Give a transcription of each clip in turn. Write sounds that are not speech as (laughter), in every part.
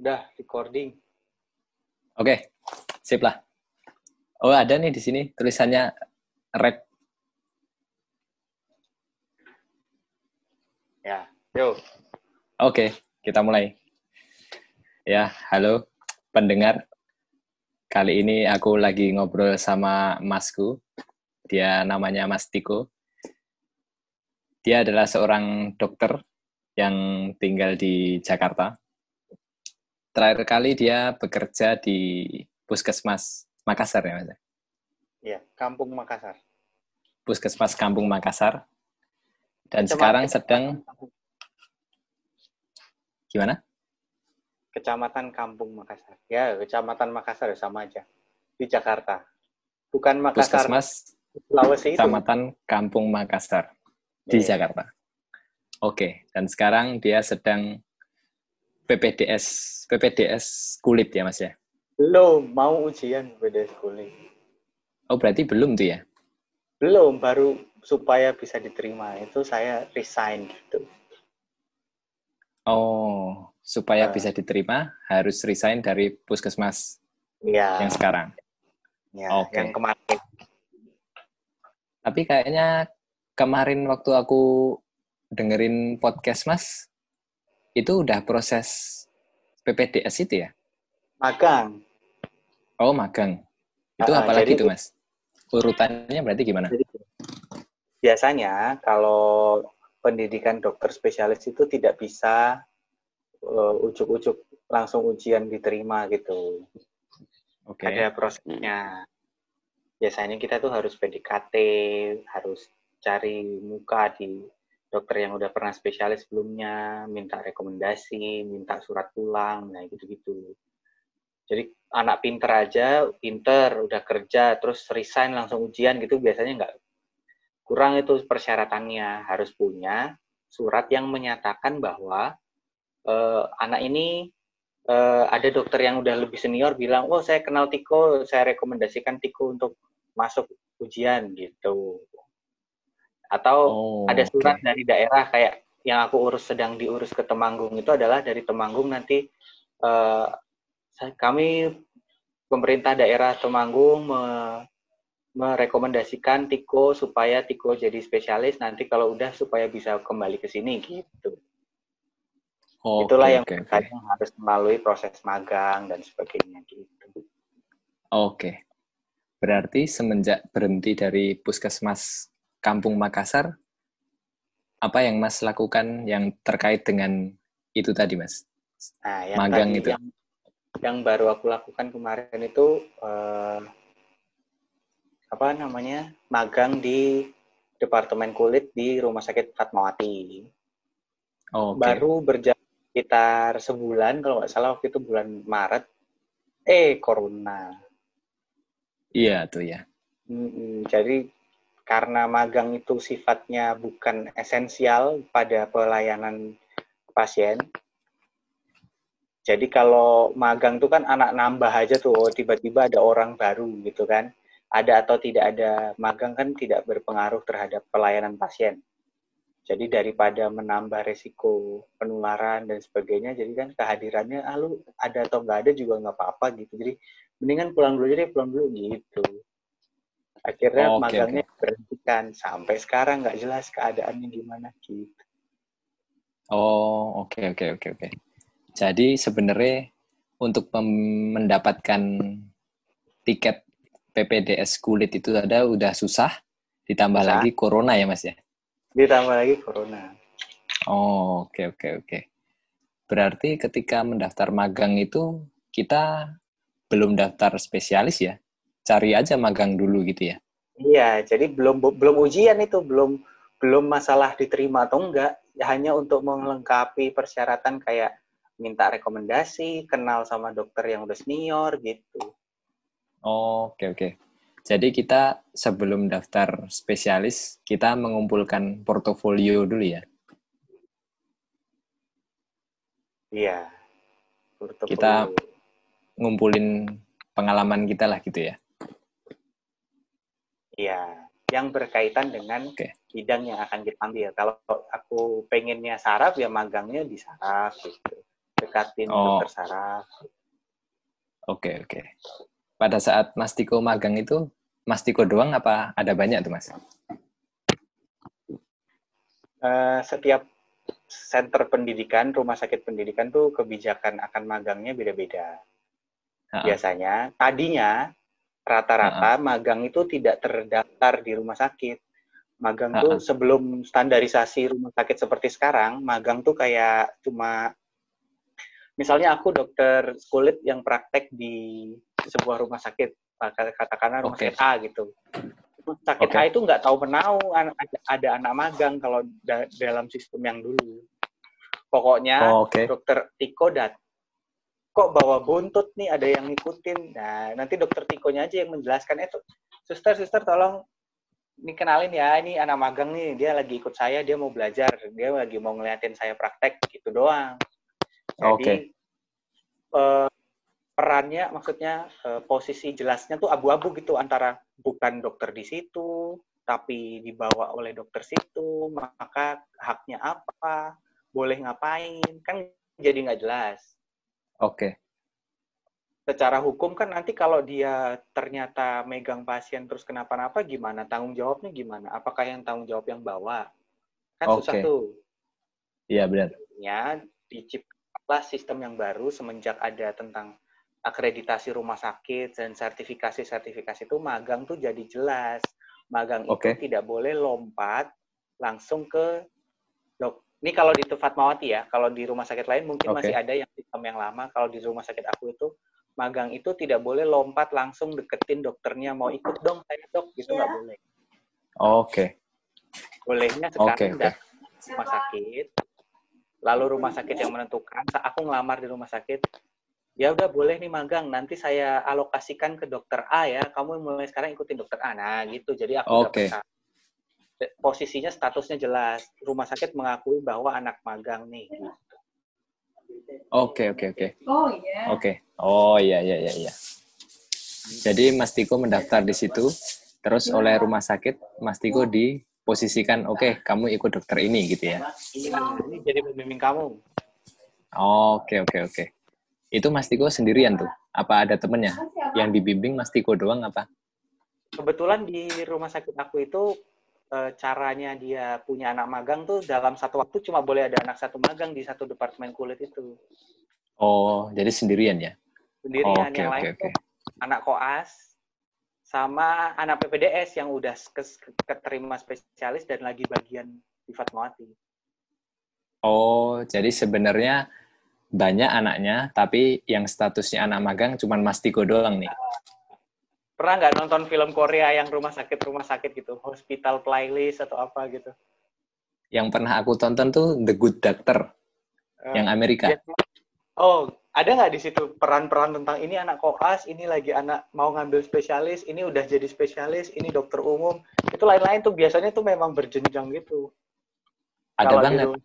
Udah recording. Oke, sip lah. Oh, ada nih di sini tulisannya rep. Ya, yuk. Oke, kita mulai. Ya, halo pendengar. Kali ini aku lagi ngobrol sama masku. Dia namanya Mas Tiko. Dia adalah seorang dokter yang tinggal di Jakarta. Terakhir kali dia bekerja di Puskesmas Makassar ya, Mas? Ya, Kampung Makassar. Puskesmas Kampung Makassar. Dan Kecamatan- sekarang sedang gimana? Kecamatan Kampung Makassar. Ya, Kecamatan Makassar ya, sama aja. Di Jakarta. Bukan Makassar, Puskesmas Sulawesi itu. Kecamatan Kampung Makassar di Iya. Jakarta. Oke, dan sekarang dia sedang PPDS PPDS kulit ya Mas ya. Belum, mau ujian beda kuliah. Oh, berarti belum tuh ya. Belum, baru supaya bisa diterima. Itu saya resign gitu. Oh, supaya Ah. bisa diterima harus resign dari puskesmas Iya. yang sekarang. Ya, Oke. yang kemarin. Tapi kayaknya kemarin waktu aku dengerin podcast Mas, itu udah proses PPDS itu ya? Magang. Oh, magang. Itu Ah, apalagi jadi- tuh Mas? Urutannya berarti gimana? Jadi, biasanya kalau pendidikan dokter spesialis itu tidak bisa uh, ujuk-ujuk langsung ujian diterima gitu. Oke. Ada prosesnya. Biasanya kita tuh harus PDKT, harus cari muka di dokter yang udah pernah spesialis sebelumnya, minta rekomendasi, minta surat pulang, nah gitu-gitu. Jadi anak pinter aja, pinter, udah kerja, terus resign langsung ujian gitu biasanya nggak kurang itu persyaratannya harus punya surat yang menyatakan bahwa eh, anak ini eh, ada dokter yang udah lebih senior bilang, oh saya kenal Tiko, saya rekomendasikan Tiko untuk masuk ujian gitu. Atau Oh, ada surat oke. dari daerah kayak yang aku urus sedang diurus ke Temanggung itu adalah dari Temanggung nanti eh, saya- kami pemerintah daerah Temanggung me- merekomendasikan Tiko supaya Tiko jadi spesialis nanti kalau udah supaya bisa kembali ke sini gitu. Oke, Itulah yang oke, oke. kadang harus melalui proses magang dan sebagainya gitu. Oke. Berarti semenjak berhenti dari puskesmas Kampung Makassar, apa yang Mas lakukan yang terkait dengan itu tadi, Mas? Nah, yang Magang tadi itu. yang, yang baru aku lakukan kemarin itu eh, apa namanya magang di departemen kulit di Rumah Sakit Fatmawati. Oh, Oke. Baru berjalan sekitar sebulan kalau nggak salah waktu itu bulan Maret. Eh, corona. Iya tuh ya. Mm-mm, jadi karena magang itu sifatnya bukan esensial pada pelayanan pasien. Jadi kalau magang itu kan anak nambah aja tuh, oh, tiba-tiba ada orang baru gitu kan. Ada atau tidak ada magang kan tidak berpengaruh terhadap pelayanan pasien. Jadi daripada menambah resiko penularan dan sebagainya, jadi kan kehadirannya, ah lu ada atau nggak ada juga nggak apa-apa gitu. Jadi mendingan pulang dulu aja deh, pulang dulu gitu. Akhirnya Oke, magangnya berhentikan sampai sekarang nggak jelas keadaannya gimana gitu. Oh, oke, oke, oke, oke. Jadi sebenarnya untuk mendapatkan tiket PPDS kulit itu ada udah susah, ditambah Susah. lagi corona ya, Mas ya? Ditambah lagi corona. Oh, oke, oke, oke. Berarti ketika mendaftar magang itu kita belum daftar spesialis ya? Cari aja magang dulu gitu ya? Iya, jadi belum belum ujian itu, belum belum masalah diterima atau enggak, hanya untuk melengkapi persyaratan kayak minta rekomendasi, kenal sama dokter yang udah senior gitu. Oh, oke, oke. Jadi kita sebelum daftar spesialis, kita mengumpulkan portofolio dulu ya? Iya. Portofolio. Kita- Ngumpulin pengalaman kita lah gitu ya? Iya, yang berkaitan dengan Oke. bidang yang akan kita ambil. Kalau aku pengennya saraf, ya magangnya di saraf gitu. dekatin Oh. dokter saraf. Oke, oke. Pada saat Mas Tiko magang itu, Mas Tiko doang apa ada banyak tuh, Mas? Eh, setiap center pendidikan, rumah sakit pendidikan tuh kebijakan akan magangnya beda-beda. Biasanya tadinya rata-rata magang itu tidak terdaftar di rumah sakit. Magang tuh Ha-ha. sebelum standarisasi rumah sakit seperti sekarang, magang tuh kayak cuma misalnya aku dokter kulit yang praktek di sebuah rumah sakit, katakanlah rumah Oke. sakit A gitu. Rumah sakit Oke. A itu nggak tahu menau ada, ada anak magang kalau da- dalam sistem yang dulu. Pokoknya Oh, oke. dokter Tiko dat kok bawa buntut nih ada yang ngikutin. Nah nanti dokter Tikonya aja yang menjelaskan. Itu suster suster tolong ini kenalin ya ini anak magang nih dia lagi ikut saya dia mau belajar dia lagi mau ngeliatin saya praktek gitu doang. Jadi Oke. eh, perannya maksudnya eh, posisi jelasnya tuh abu-abu gitu antara bukan dokter di situ tapi dibawa oleh dokter situ maka haknya apa boleh ngapain kan jadi nggak jelas Oke. secara hukum kan nanti kalau dia ternyata megang pasien terus kenapa-napa gimana tanggung jawabnya gimana apakah yang tanggung jawab yang bawa kan susah Oke. tuh Iya, benar. ya diciptalah sistem yang baru semenjak ada tentang akreditasi rumah sakit dan sertifikasi-sertifikasi itu magang tuh jadi jelas magang Oke. itu tidak boleh lompat langsung ke ini kalau di Fatmawati ya kalau di rumah sakit lain mungkin Oke. masih ada yang sistem yang lama. Kalau di rumah sakit aku itu magang itu tidak boleh lompat langsung deketin dokternya mau ikut dong saya dok. Gitu nggak boleh. Oke. bolehnya Oke, sekarang datang ke rumah sakit. Lalu rumah sakit yang menentukan saat aku ngelamar di rumah sakit. Ya udah boleh nih magang nanti saya alokasikan ke dokter A ya. Kamu mulai sekarang ikutin dokter A. Nah gitu. Jadi aku Oke. dapat posisinya statusnya jelas rumah sakit mengakui bahwa anak magang nih gitu. Oke, oke, oke. Oh iya. Oke. Oh, iya, iya, iya, iya. Jadi Mas Tiko mendaftar di situ, terus oleh rumah sakit Mas Tiko diposisikan, oke, kamu ikut dokter ini gitu ya. Iya, ini jadi pembimbing kamu Oke, oke, oke. Itu Mas Tiko sendirian tuh? Apa ada temennya? Yang dibimbing Mas Tiko doang apa? kebetulan di rumah sakit aku itu eh, caranya dia punya anak magang tuh dalam satu waktu cuma boleh ada anak satu magang di satu departemen kulit itu Oh, jadi sendirian ya? sendirian Oke, yang oke, lain oke. tuh anak koas sama anak PPDS yang udah keterima spesialis dan lagi bagian di Fatmawati. Oh, jadi sebenarnya banyak anaknya, tapi yang statusnya anak magang cuma Mas Tiko doang nih. Pernah nggak nonton film Korea yang rumah sakit rumah sakit gitu, hospital playlist atau apa gitu? Yang pernah aku tonton tuh The Good Doctor, Eh, yang Amerika. dia- Oh, ada nggak di situ peran-peran tentang ini anak koas, ini lagi anak mau ngambil spesialis, ini udah jadi spesialis, ini dokter umum, itu lain-lain tuh biasanya tuh memang berjenjang gitu. Ada Kalau banget. rumah-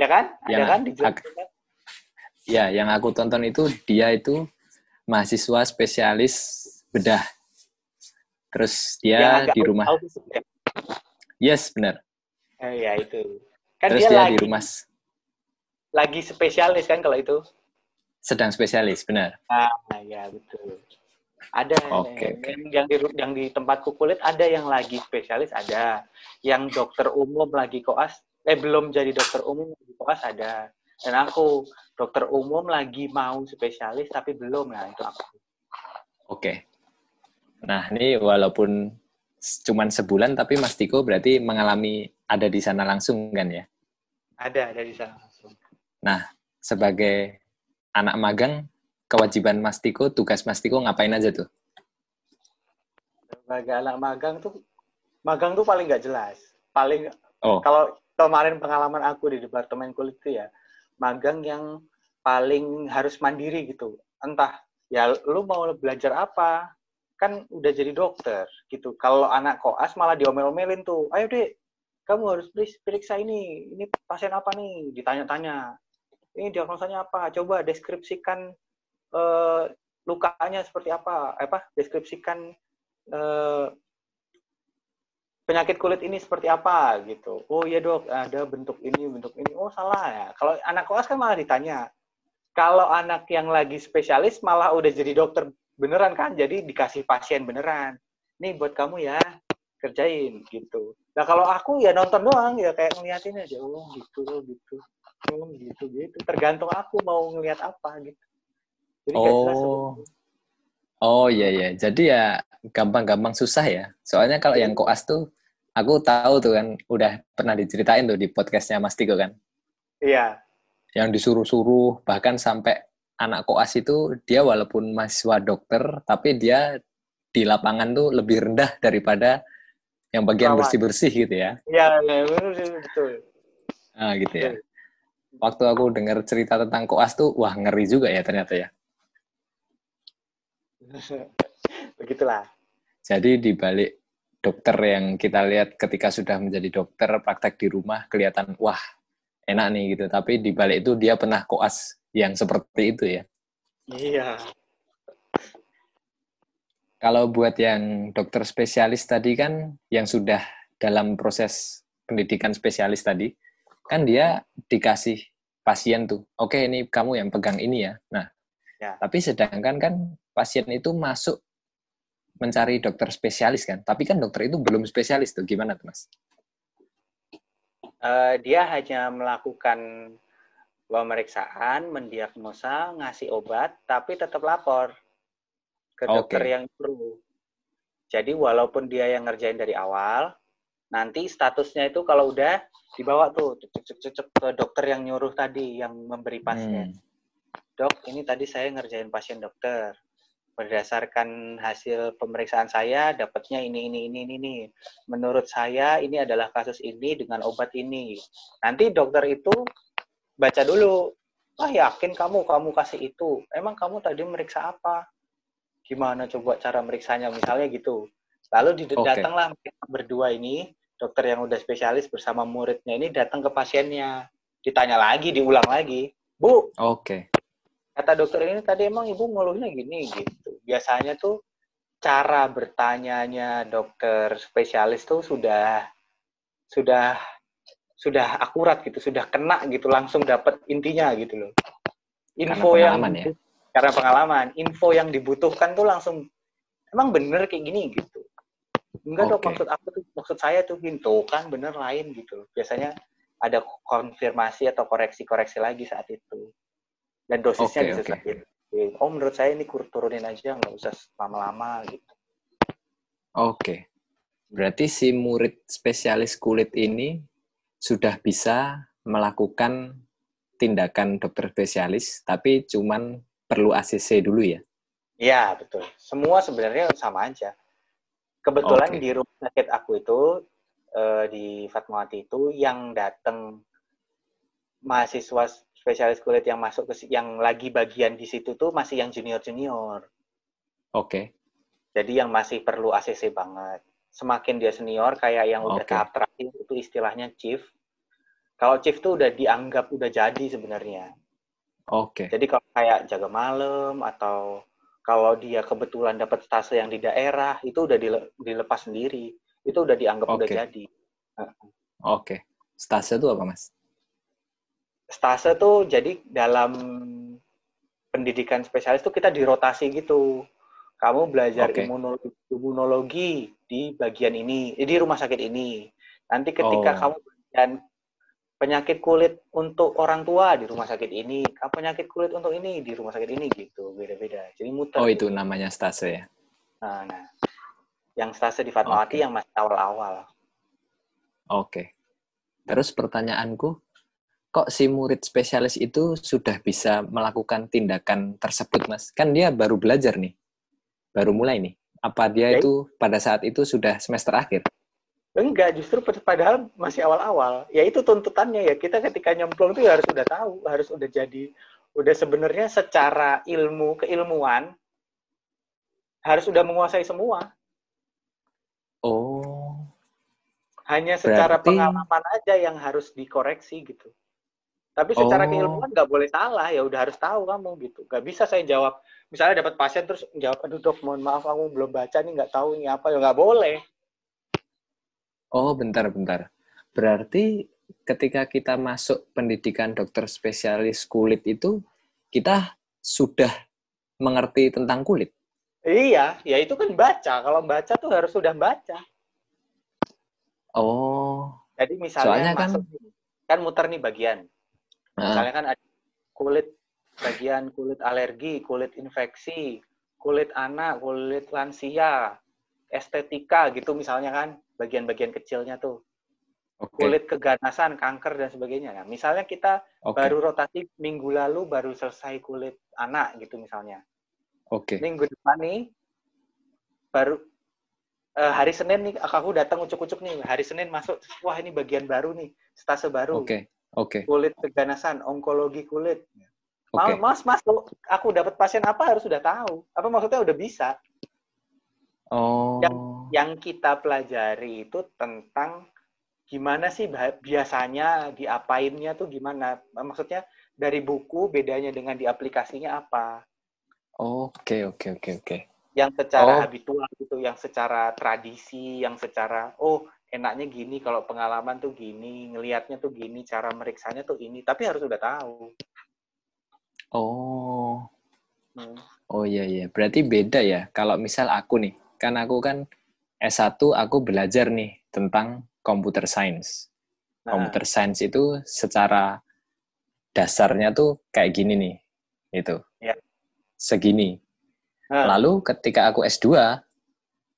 ya kan? Ada Yang kan di Ya, yang aku tonton itu dia itu mahasiswa spesialis bedah. Terus dia di rumah. autism ya? Yes, benar. Eh, ya itu. Kan Terus dia, dia lagi di rumah lagi spesialis kan kalau itu. sedang spesialis, benar. Ah, ya betul. Ada Oke, yang, oke. yang di yang di tempatku kulit ada yang lagi spesialis ada, yang dokter umum lagi koas eh belum jadi dokter umum lagi koas ada. Dan aku dokter umum lagi mau spesialis tapi belum nah itu aku. Oke. Nah, ini walaupun cuman sebulan tapi Mas Tiko berarti mengalami ada di sana langsung kan ya? Ada ada di sana langsung. Nah, sebagai anak magang, kewajiban Mas Tiko, tugas Mas Tiko ngapain aja tuh? Sebagai anak magang tuh magang tuh paling nggak jelas. Paling Oh, kalau kemarin pengalaman aku di departemen kulit itu ya magang yang paling harus mandiri gitu entah ya lu mau belajar apa kan udah jadi dokter gitu kalau anak koas malah diomel-omelin tuh ayo deh kamu harus periksa ini ini pasien apa nih ditanya-tanya ini diagnosanya apa coba deskripsikan eh, lukanya seperti apa apa deskripsikan eh, penyakit kulit ini seperti apa gitu. Oh iya dok, ada bentuk ini, bentuk ini. Oh salah ya. Kalau anak koas kan malah ditanya. kalau anak yang lagi spesialis malah udah jadi dokter beneran kan, jadi dikasih pasien beneran. Nih buat kamu ya, kerjain gitu. Nah kalau aku ya nonton doang ya kayak ngeliatin aja, oh gitu, oh gitu, oh gitu gitu. Tergantung aku mau ngeliat apa gitu. Jadi oh. Oh iya iya. Jadi ya gampang-gampang susah ya. Soalnya kalau yang koas tuh aku tahu tuh kan udah pernah diceritain tuh di podcastnya Mas Tiko kan. Iya. Yang disuruh-suruh bahkan sampai anak koas itu dia walaupun mahasiswa dokter tapi dia di lapangan tuh lebih rendah daripada yang bagian bersih-bersih gitu ya. Iya, ya, betul. Ah gitu ya. Waktu aku dengar cerita tentang koas tuh wah ngeri juga ya ternyata ya. (laughs) Begitulah. Jadi di balik dokter yang kita lihat ketika sudah menjadi dokter praktek di rumah kelihatan wah enak nih gitu. Tapi di balik itu dia pernah koas yang seperti itu ya. Iya. Kalau buat yang dokter spesialis tadi kan yang sudah dalam proses pendidikan spesialis tadi, kan dia dikasih pasien tuh, oke okay, ini kamu yang pegang ini ya. Nah, ya. tapi sedangkan kan pasien itu masuk mencari dokter spesialis kan, tapi kan dokter itu belum spesialis tuh, gimana tuh mas? Uh, dia hanya melakukan pemeriksaan, mendiagnosa, ngasih obat, tapi tetap lapor ke dokter okay. yang perlu. Jadi walaupun dia yang ngerjain dari awal, nanti statusnya itu kalau udah dibawa tuh cek cek ke dokter yang nyuruh tadi, yang memberi pasien. Hmm. Dok, ini tadi saya ngerjain pasien dokter berdasarkan hasil pemeriksaan saya dapatnya ini ini ini ini. Menurut saya ini adalah kasus ini dengan obat ini. Nanti dokter itu baca dulu. Wah yakin kamu kamu kasih itu. Emang kamu tadi meriksa apa? Gimana coba cara meriksanya misalnya gitu. Lalu okay. datanglah berdua ini dokter yang udah spesialis bersama muridnya ini datang ke pasiennya. Ditanya lagi, diulang lagi. Bu. Oke. Okay kata dokter ini tadi emang ibu ngeluhnya gini gitu. Biasanya tuh cara bertanyanya dokter spesialis tuh sudah sudah sudah akurat gitu, sudah kena gitu, langsung dapat intinya gitu loh. Info yang ya? karena pengalaman, info yang dibutuhkan tuh langsung emang bener kayak gini gitu. Enggak okay. dok maksud aku tuh maksud saya tuh gitu kan bener lain gitu. Biasanya ada konfirmasi atau koreksi-koreksi lagi saat itu dan dosisnya okay, disesuaikan. Okay. Oh menurut saya ini turunin aja nggak usah lama-lama gitu. Oke, okay. berarti si murid spesialis kulit ini sudah bisa melakukan tindakan dokter spesialis, tapi cuman perlu ACC dulu ya? Iya betul. Semua sebenarnya sama aja. Kebetulan okay. di rumah sakit aku itu eh, di Fatmawati itu yang datang mahasiswa spesialis kulit yang masuk ke yang lagi bagian di situ tuh masih yang junior junior. Oke. Okay. Jadi yang masih perlu ACC banget. Semakin dia senior kayak yang udah okay. tahap terakhir itu istilahnya chief. Kalau chief tuh udah dianggap udah jadi sebenarnya. Oke. Okay. Jadi kalau kayak jaga malam atau kalau dia kebetulan dapat stase yang di daerah itu udah dilepas sendiri. Itu udah dianggap okay. udah jadi. Oke. Okay. Stase itu apa, Mas? Stase tuh jadi dalam pendidikan spesialis tuh kita dirotasi gitu. Kamu belajar okay. imunologi, imunologi di bagian ini, di rumah sakit ini. Nanti ketika oh. kamu dan penyakit kulit untuk orang tua di rumah sakit ini, penyakit kulit untuk ini di rumah sakit ini gitu, beda-beda. Jadi muter. Oh itu namanya stase ya? Nah, nah. yang stase di Fatmawati okay. yang masih awal-awal. Oke. Okay. Terus pertanyaanku, kok si murid spesialis itu sudah bisa melakukan tindakan tersebut, Mas? Kan dia baru belajar nih, baru mulai nih. Apa dia itu pada saat itu sudah semester akhir? Enggak, justru padahal masih awal-awal. Ya itu tuntutannya ya. Kita ketika nyemplung itu ya harus udah tahu, harus udah jadi, udah sebenarnya secara ilmu, keilmuan, harus udah menguasai semua. Oh. Hanya secara Berarti... pengalaman aja yang harus dikoreksi gitu. Tapi secara oh. keilmuan nggak boleh salah, ya udah harus tahu kamu gitu. Gak bisa saya jawab, misalnya dapat pasien terus jawab, aduh dok, mohon maaf kamu belum baca nih, nggak tahu ini apa, ya nggak boleh. Oh, bentar-bentar. Berarti ketika kita masuk pendidikan dokter spesialis kulit itu, kita sudah mengerti tentang kulit. Iya, ya itu kan baca. Kalau baca tuh harus sudah baca. Oh. Jadi misalnya Soalnya kan- masuk nih, kan muter nih bagian. Misalnya kan ada kulit bagian kulit alergi, kulit infeksi, kulit anak, kulit lansia, estetika gitu misalnya kan bagian-bagian kecilnya tuh. Oke. Kulit keganasan, kanker dan sebagainya. Nah, misalnya kita Oke. baru rotasi minggu lalu baru selesai kulit anak gitu misalnya. Oke. Minggu depan nih baru eh, hari Senin nih aku datang ucuk-ucuk nih hari Senin masuk wah ini bagian baru nih stase baru Oke. Oke. kulit keganasan onkologi kulit Oke. Mas, mas. Aku dapat pasien apa harus sudah tahu. Apa maksudnya udah bisa. Oh. Yang kita pelajari itu tentang gimana sih biasanya diapainnya tuh gimana. Maksudnya dari buku bedanya dengan di aplikasinya apa. Oke, oke, oke, oke. Yang secara Oh. habitual gitu, yang secara tradisi, yang secara oh enaknya gini kalau pengalaman tuh gini, ngelihatnya tuh gini, cara meriksanya tuh ini. Tapi harus udah tahu. Oh. Hmm. Oh iya iya. Berarti beda ya. Kalau misal aku nih, kan aku kan S1 aku belajar nih tentang computer science. Nah, Computer science itu secara dasarnya tuh kayak gini nih. Itu. Ya. Segini. nah, Lalu ketika aku S2,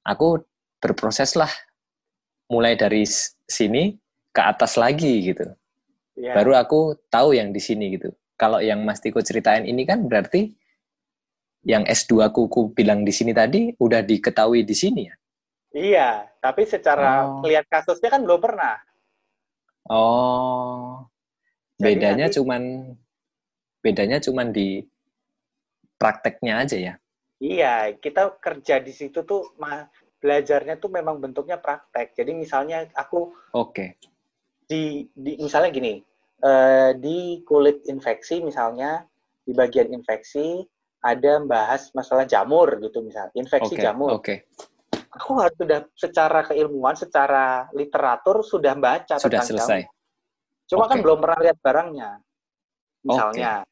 aku berproses lah mulai dari sini ke atas lagi gitu. ya. Baru aku tahu yang di sini gitu. Kalau yang Mas Tiko ceritain ini kan berarti yang S2 aku, ku bilang di sini tadi udah diketahui di sini ya. Iya, tapi secara Oh. lihat kasusnya kan belum pernah. Oh. Jadi Bedanya nanti- cuman bedanya cuman di prakteknya aja ya. Iya, kita kerja di situ tuh belajarnya tuh memang bentuknya praktek. Jadi misalnya aku Oke. di, di misalnya gini, eh, di kulit infeksi misalnya di bagian infeksi ada membahas masalah jamur gitu misalnya, infeksi Oke. jamur. Oke. Aku harus sudah secara keilmuan, secara literatur sudah baca Sudah tentang selesai. jamur. Cuma kan Oke. belum pernah lihat barangnya. Misalnya.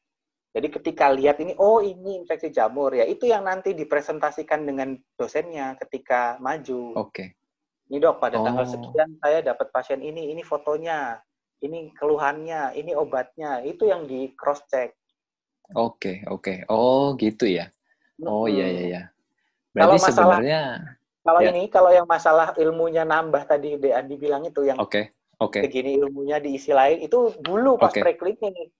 Jadi ketika lihat ini, oh ini infeksi jamur ya, itu yang nanti dipresentasikan dengan dosennya ketika maju. Oke. Ini dok, pada Oh. tanggal sekian saya dapat pasien ini, ini fotonya, ini keluhannya, ini obatnya, itu yang di cross check. Oke, oke. Oh, gitu ya. Oh, iya iya iya. Kalau Berarti masalah- sebenarnya Kalau Ya. ini, kalau yang masalah ilmunya nambah tadi De Andi bilang itu yang oke. Oke. begini ilmunya diisi lain itu dulu pas Oke. preklinik.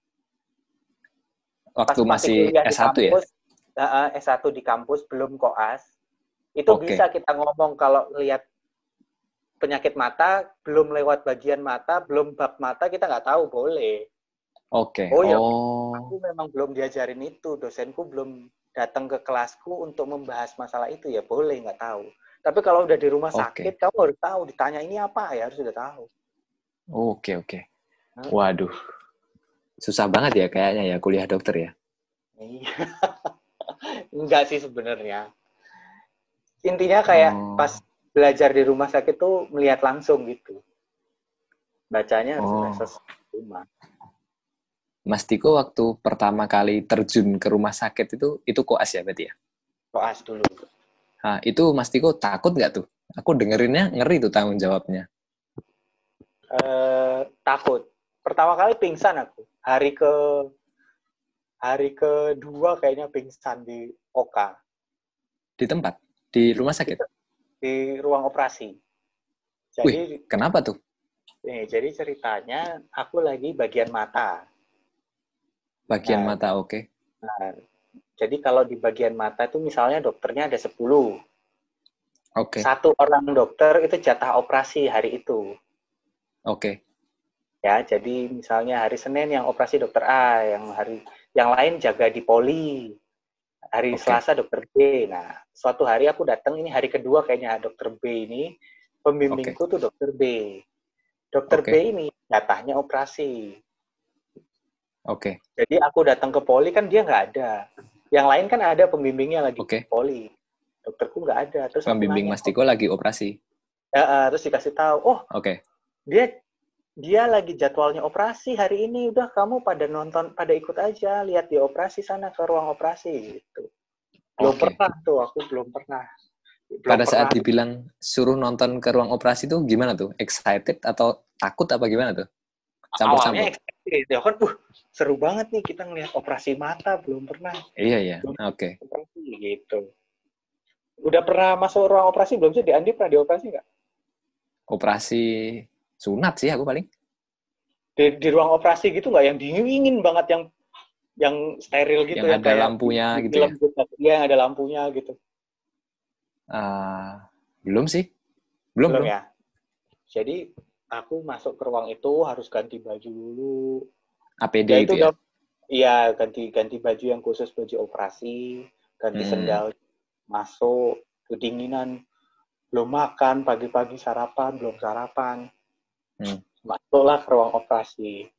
Pas Waktu masih kuliah di S1 ya? kampus, eh, S1 di kampus belum koas. Itu Oke. bisa kita ngomong kalau lihat penyakit mata belum lewat bagian mata, belum bab mata kita nggak tahu boleh. Oke. Oh, iya. Oh. Aku memang belum diajarin itu, dosenku belum datang ke kelasku untuk membahas masalah itu ya boleh nggak tahu. Tapi kalau udah di rumah sakit kamu harus tahu ditanya ini apa ya harus sudah tahu. Oke, oke. Hmm. Waduh. Susah banget ya kayaknya ya kuliah dokter ya. Iya. (laughs) Enggak sih sebenarnya. Intinya kayak Oh. pas belajar di rumah sakit tuh melihat langsung gitu. Bacanya harus Oh. rumah. Mas Tiko waktu pertama kali terjun ke rumah sakit itu itu koas ya berarti ya? Koas dulu. Nah, itu Mas Tiko takut nggak tuh? Aku dengerinnya ngeri tuh tanggung jawabnya. Eh, takut. Pertama kali pingsan aku. Hari ke hari kedua kayaknya pingsan di Oka Di tempat? Di rumah sakit? di ruang operasi. Jadi Kenapa tuh? nih, jadi ceritanya aku lagi bagian mata. Bagian Nah. mata oke. Nah, jadi kalau di bagian mata itu misalnya dokternya ada 10. Oke. Satu orang dokter itu jatah operasi hari itu. Oke. Ya, jadi misalnya hari Senin yang operasi dokter A, yang hari yang lain jaga di poli. Hari Oke. Selasa dokter B. Nah, suatu hari aku datang ini hari kedua kayaknya dokter B ini pembimbingku tuh dokter B. Dokter Oke. B ini jatahnya operasi. Oke. Jadi aku datang ke poli kan dia nggak ada. Yang lain kan ada pembimbingnya lagi Oke. di poli. Dokterku nggak ada. Terus Pembimbing nanya, Mas Tiko lagi operasi. Ya, eh, terus dikasih tahu, oh Oke. dia dia lagi jadwalnya operasi hari ini udah kamu pada nonton pada ikut aja lihat di operasi sana ke ruang operasi gitu belum Oke. pernah tuh aku belum pernah belum Pada saat pernah. dibilang suruh nonton ke ruang operasi tuh gimana tuh? Excited atau takut apa gimana tuh? Campur-campur. awalnya excited ya kan uh seru banget nih kita ngelihat operasi mata belum pernah Iya iya. Oke. operasi gitu udah pernah masuk ruang operasi belum sih di Andi pernah dioperasi nggak Operasi sunat sih aku paling. di, di ruang operasi gitu nggak yang dingin banget yang yang steril gitu Yang ada kayak lampunya gitu ya? gitu. Iya, yang ada lampunya gitu Ah, belum sih. Belum, belum belum. ya jadi aku masuk ke ruang itu harus ganti baju dulu APD ya itu itu ya. iya ganti ganti baju yang khusus baju operasi ganti Hmm. sendal masuk kedinginan belum makan pagi-pagi sarapan belum sarapan Hmm. masuklah ke ruang operasi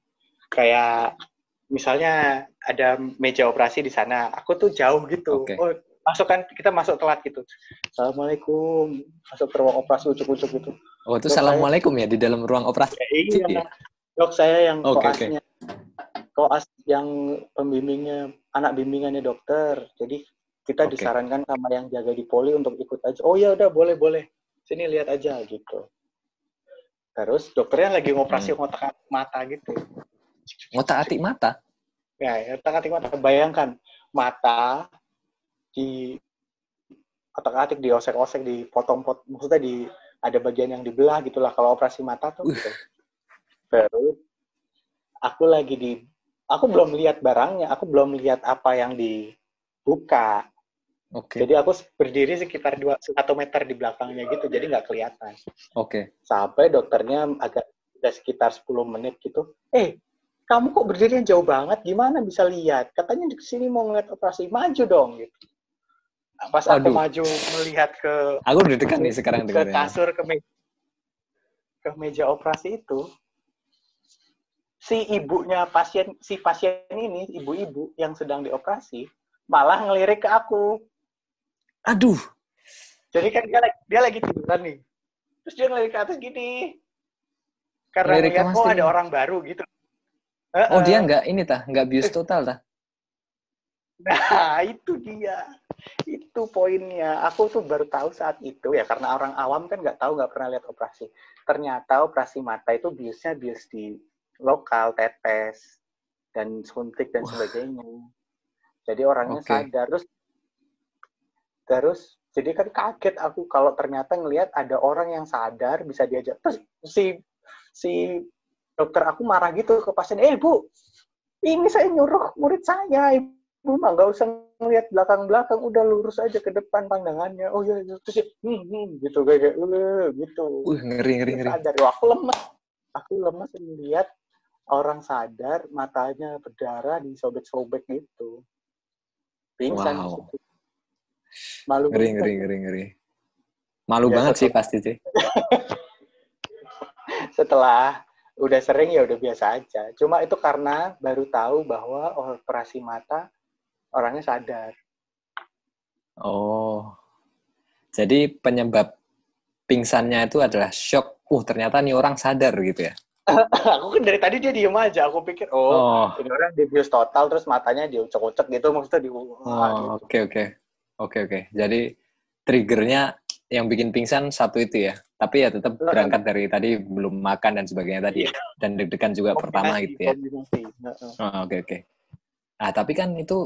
kayak misalnya ada meja operasi di sana aku tuh jauh gitu Oke. oh masuk kan kita masuk telat gitu assalamualaikum masuk ke ruang operasi ucuk-ucuk gitu Oh, itu Dok, assalamualaikum ya di dalam ruang operasi. Ya, iya, Iya. dok saya yang Oke, koasnya, koas yang pembimbingnya, anak bimbingannya dokter. Jadi kita Oke. disarankan sama yang jaga di poli untuk ikut aja. Oh ya udah boleh boleh, sini lihat aja gitu. Terus dokternya lagi ngoperasi Hmm. ngotak mata gitu. Ngotak atik mata. Ya, ngotak atik mata. Bayangkan mata di otak atik diosek-osek, dipotong-potong, maksudnya di ada bagian yang dibelah gitulah kalau operasi mata tuh. Uh. Gitu. Terus aku lagi di, aku belum lihat barangnya, aku belum lihat apa yang dibuka. Oke. Jadi aku berdiri sekitar dua satu meter di belakangnya gitu, jadi nggak kelihatan. Oke. Sampai dokternya agak udah sekitar 10 menit gitu. Eh, kamu kok berdirinya jauh banget? Gimana bisa lihat? Katanya di sini mau ngeliat operasi, maju dong gitu. Pas aku Aduh. maju melihat ke Aku deg-degan nih sekarang ke kasur ke meja, ke meja operasi itu si ibunya pasien si pasien ini ibu-ibu yang sedang dioperasi malah ngelirik ke aku Aduh. jadi kan dia, lagi- dia lagi tiduran nih terus dia ngelirik ke atas gini karena Ngelirik Mas oh ada orang baru gitu Oh, Heeh. dia nggak ini tah, nggak bius total tah. Nah, itu dia. Itu poinnya. Aku tuh baru tahu saat itu ya karena orang awam kan nggak tahu nggak pernah lihat operasi. Ternyata operasi mata itu biusnya bius di lokal, tetes dan suntik dan Wah. sebagainya. Jadi orangnya Oke. sadar terus terus jadi kan kaget aku kalau ternyata ngelihat ada orang yang sadar bisa diajak terus si si dokter aku marah gitu ke pasien eh bu ini saya nyuruh murid saya ibu mah nggak usah ngelihat belakang belakang udah lurus aja ke depan pandangannya oh iya iya. terus hmm, hmm, gitu kayak "Eh," gitu Uh, ngeri ngeri ngeri. sadar aku lemes aku lemes melihat orang sadar matanya berdarah disobek-sobek gitu pingsan Wow. Malu Ngeri ngeri ngeri ngeri. Malu Ya, banget sih setelah- pasti sih. (laughs) setelah udah sering ya udah biasa aja cuma itu karena baru tahu bahwa operasi mata orangnya sadar Oh. Jadi penyebab pingsannya itu adalah shock. Uh, ternyata nih orang sadar gitu ya. (laughs) aku kan dari tadi dia diem aja aku pikir oh, Oh. ini orang dibius total terus matanya diucek-ucek gitu maksudnya di Oh, gitu. oke oke. Oke oke. Jadi triggernya yang bikin pingsan satu itu ya. Tapi ya tetap berangkat dari tadi belum makan dan sebagainya tadi ya. Dan deg-degan juga pertama Kombinasi, gitu ya. kombinasi. Heeh. Oh, oke oke. Nah, tapi kan itu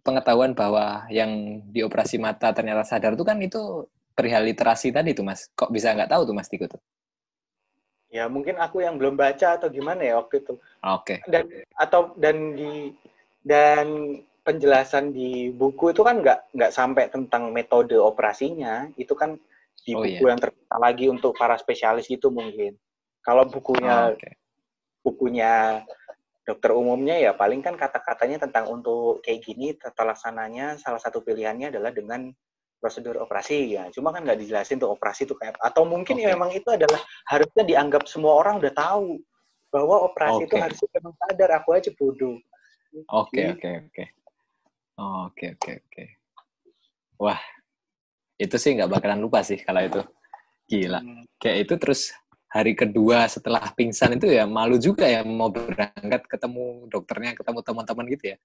pengetahuan bahwa yang dioperasi mata ternyata sadar itu kan itu perihal literasi tadi tuh Mas. Kok bisa nggak tahu tuh Mas Tiko tuh? ya mungkin aku yang belum baca atau gimana ya waktu itu Oke. dan atau dan di dan penjelasan di buku itu kan nggak nggak sampai tentang metode operasinya itu kan di Oh, buku yang terpisah lagi untuk para spesialis itu mungkin kalau bukunya Oh, Oke. bukunya dokter umumnya ya paling kan kata-katanya tentang untuk kayak gini tata laksananya salah satu pilihannya adalah dengan prosedur operasi ya cuma kan nggak dijelasin tuh operasi itu kayak apa. atau mungkin ya Oke. memang itu adalah harusnya dianggap semua orang udah tahu bahwa operasi itu Oke. harusnya memang sadar aku aja bodoh Oke oke oke. Oh, Oke oke oke. Wah, itu sih nggak bakalan lupa sih kalau itu. Gila. Hmm. Kayak itu terus hari kedua setelah pingsan itu ya malu juga ya mau berangkat ketemu dokternya, ketemu teman-teman gitu ya.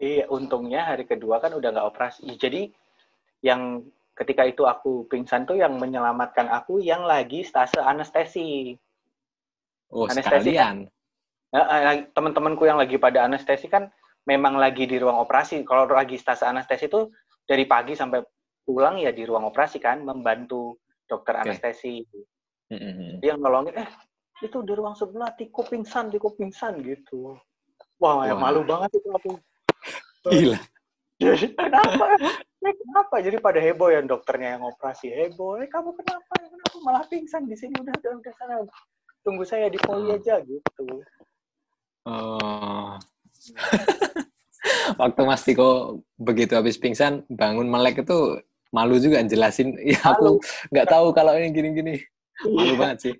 Iya, untungnya hari kedua kan udah nggak operasi. Jadi yang ketika itu aku pingsan tuh yang menyelamatkan aku yang lagi stase anestesi. Oh, Anestesi sekalian. Ya, eh, teman-temanku yang lagi pada anestesi kan memang lagi di ruang operasi. Kalau lagi stase anestesi itu dari pagi sampai pulang ya di ruang operasi kan membantu dokter Oke. anestesi. Mm-mm. Dia nolongin, eh itu di ruang sebelah tiku pingsan, tiku pingsan gitu. Wah, ya Wah. malu banget itu aku. (laughs) Gila. Jadi kenapa? Eh, kenapa? Jadi pada heboh ya dokternya yang operasi heboh. Eh kamu kenapa? Kenapa malah pingsan di sini udah udah, udah sana. Tunggu saya di poli Hmm. aja gitu. Oh. (laughs) Waktu Mas Tiko begitu habis pingsan, bangun melek itu malu juga jelasin. (laughs) Ya aku nggak tahu kalau ini gini-gini. Malu Iya. banget sih.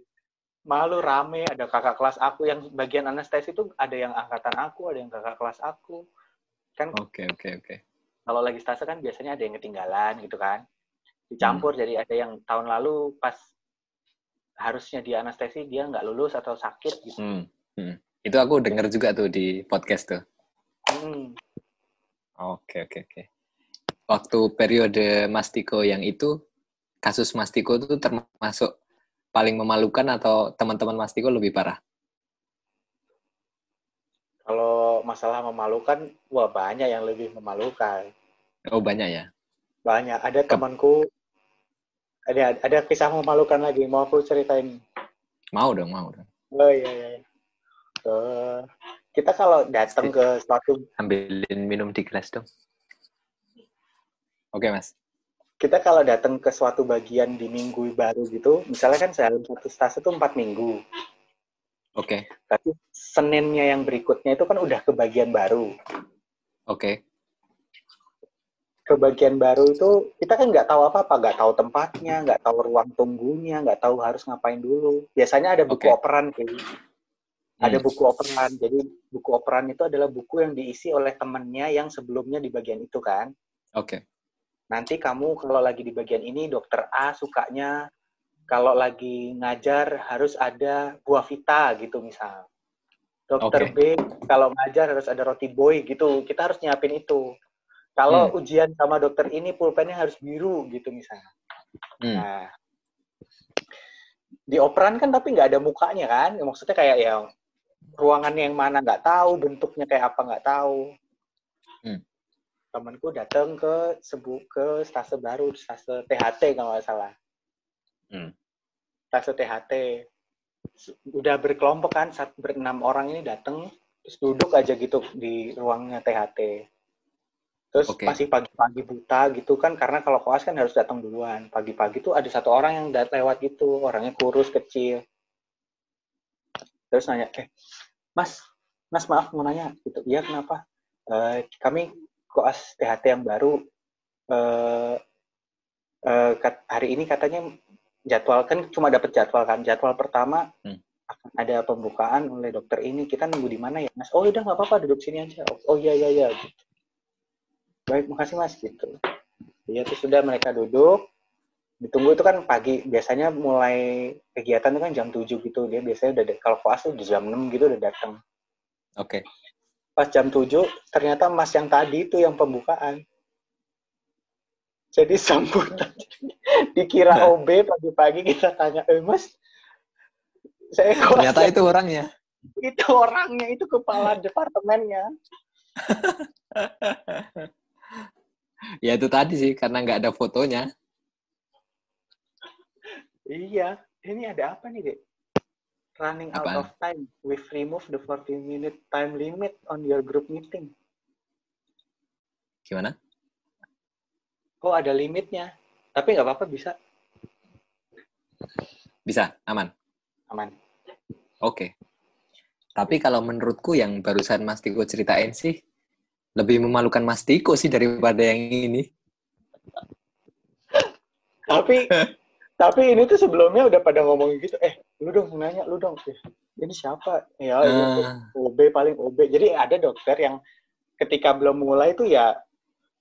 Malu rame ada kakak kelas aku yang bagian anestesi itu ada yang angkatan aku, ada yang kakak kelas aku. Kan Oke, oke, oke. kalau lagi stase kan biasanya ada yang ketinggalan gitu kan. Dicampur jadi ada yang tahun lalu pas harusnya di anestesi dia nggak lulus atau sakit gitu. Hmm. hmm. Itu aku dengar juga tuh di podcast tuh. Hmm. Oke, oke, oke. Waktu periode Mas Tiko yang itu, kasus Mas Tiko itu termasuk paling memalukan atau teman-teman Mas Tiko lebih parah? Kalau masalah memalukan, wah banyak yang lebih memalukan. Oh, banyak ya? Banyak. Ada temanku, ada ada kisah memalukan lagi. Mau aku ceritain? Mau dong, mau dong. Oh iya iya. Eh, kita kalau datang ke suatu Ambilin minum di gelas dong. Oke, Mas. kita kalau datang ke suatu bagian di minggu baru gitu, misalnya kan dalam satu stase itu empat minggu. Oke, Tapi Seninnya yang berikutnya itu kan udah ke bagian baru. oke. Ke bagian baru itu kita kan nggak tahu apa-apa, nggak tahu tempatnya, nggak tahu ruang tunggunya, nggak tahu harus ngapain dulu. Biasanya ada buku Oke. operan kayak ada Hmm. buku operan. Jadi buku operan itu adalah buku yang diisi oleh temennya yang sebelumnya di bagian itu kan. Oke. Nanti kamu kalau lagi di bagian ini dokter A sukanya kalau lagi ngajar harus ada buah vita gitu misal. Dokter Oke. B kalau ngajar harus ada roti boy gitu. Kita harus nyiapin itu. Kalau ujian sama dokter ini pulpennya harus biru gitu misalnya. Hmm. Nah, di operan kan tapi nggak ada mukanya kan? Maksudnya kayak ya ruangannya yang mana nggak tahu, bentuknya kayak apa nggak tahu. Hmm. Temanku datang ke sebu ke stase baru, stase THT kalau nggak salah. Hmm. Stase THT. Udah berkelompok kan, saat berenam orang ini datang, terus duduk aja gitu di ruangnya THT. Terus Oke. masih pagi-pagi buta gitu kan, karena kalau koas kan harus datang duluan. Pagi-pagi tuh ada satu orang yang lewat gitu, orangnya kurus, kecil. Terus nanya, eh, Mas, Mas maaf mau nanya, gitu. Iya kenapa? "Eh, kami koas THT yang baru, eh, kat- hari ini katanya jadwal kan cuma dapat jadwal kan. Jadwal pertama Hmm. akan ada pembukaan oleh dokter ini. Kita nunggu di mana ya, Mas? Oh, udah nggak apa-apa, duduk sini aja. Oh, iya iya iya. Gitu. Baik, makasih Mas gitu. Iya, terus sudah mereka duduk. Ditunggu itu kan pagi. Biasanya mulai kegiatan itu kan jam 7 gitu. Dia biasanya udah kalau koas tuh di jam 6 gitu udah datang. Oke. Pas jam 7 ternyata Mas yang tadi itu yang pembukaan. Jadi sambutan. (laughs) Dikira Nah. OB pagi-pagi kita tanya, "Eh, Mas, saya koas Ternyata itu orangnya. (laughs) itu orangnya, itu kepala departemennya." (laughs) Ya itu tadi sih, karena nggak ada fotonya. Iya, ini ada apa nih, Dek? Running out Apaan? of time. We've removed the 40 minute time limit on your group meeting. Gimana? Oh, ada limitnya. Tapi nggak apa-apa, bisa. Bisa, aman. Aman. Oke. Tapi kalau menurutku yang barusan Mas Tiko ceritain sih, lebih memalukan Mas Tiko sih daripada yang ini. Tapi (laughs) tapi ini tuh sebelumnya udah pada ngomong gitu, eh, lu dong nanya, lu dong. Eh, ini siapa? Ya, tuh Ah, OB paling OB. Jadi ada dokter yang ketika belum mulai tuh ya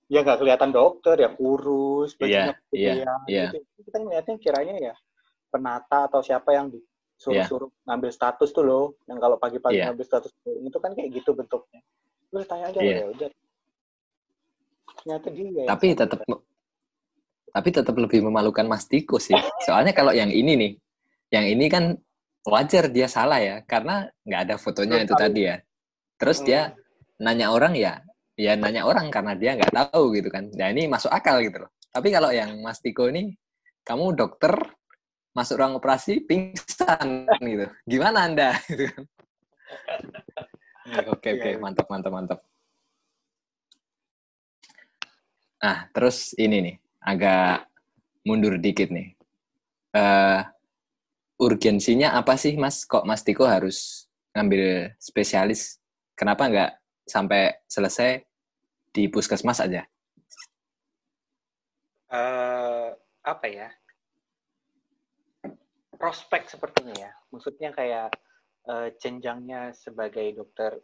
ya nggak kelihatan dokter, ya kurus, bajunya Iya, iya, kegedean iya. gitu. Kita ngeliatnya kiranya ya penata atau siapa yang di suruh-suruh yeah. ngambil status tuh loh yang kalau pagi-pagi yeah. ngambil status itu kan kayak gitu bentuknya lu tanya aja yeah. ya udah ternyata dia tapi tetap tapi tetap lebih memalukan Mas Tiko sih soalnya kalau yang ini nih yang ini kan wajar dia salah ya karena nggak ada fotonya itu tadi ya terus hmm. dia nanya orang ya ya nanya orang karena dia nggak tahu gitu kan ya ini masuk akal gitu loh tapi kalau yang Mas Tiko ini kamu dokter masuk ruang operasi pingsan gitu. Gimana Anda (laughs) gitu kan. Oke oke iya, iya. mantap mantap mantap. Nah, terus ini nih, agak mundur dikit nih. Uh, urgensinya apa sih, Mas? Kok Mas Tiko harus ngambil spesialis? Kenapa nggak sampai selesai di puskesmas aja? Uh, apa ya? prospek sepertinya ya. Maksudnya kayak uh, jenjangnya sebagai dokter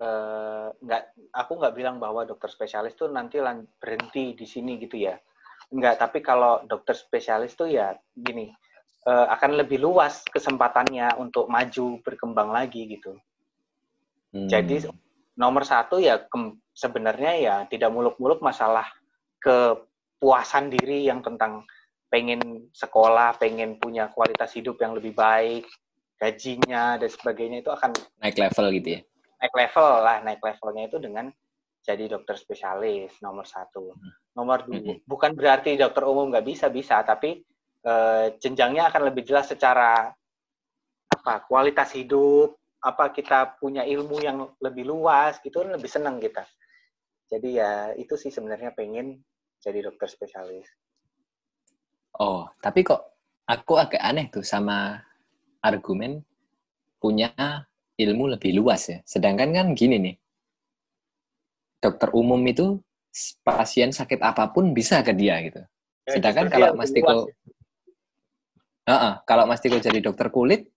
uh, nggak aku nggak bilang bahwa dokter spesialis tuh nanti berhenti di sini gitu ya. Enggak, tapi kalau dokter spesialis tuh ya gini, uh, akan lebih luas kesempatannya untuk maju berkembang lagi gitu. Hmm. Jadi nomor satu ya sebenarnya ya tidak muluk-muluk masalah kepuasan diri yang tentang pengen sekolah, pengen punya kualitas hidup yang lebih baik, gajinya dan sebagainya itu akan naik level gitu ya? Naik level lah, naik levelnya itu dengan jadi dokter spesialis nomor satu. Nomor dua, bukan berarti dokter umum nggak bisa bisa, tapi uh, jenjangnya akan lebih jelas secara apa kualitas hidup, apa kita punya ilmu yang lebih luas gitu lebih senang kita. Jadi ya itu sih sebenarnya pengen jadi dokter spesialis. Oh, tapi kok aku agak aneh tuh sama argumen punya ilmu lebih luas ya. Sedangkan kan gini nih, dokter umum itu pasien sakit apa pun bisa ke dia gitu. Ya, Sedangkan kalau Mas Tiko, uh -uh, kalau Mas Tiko jadi dokter kulit,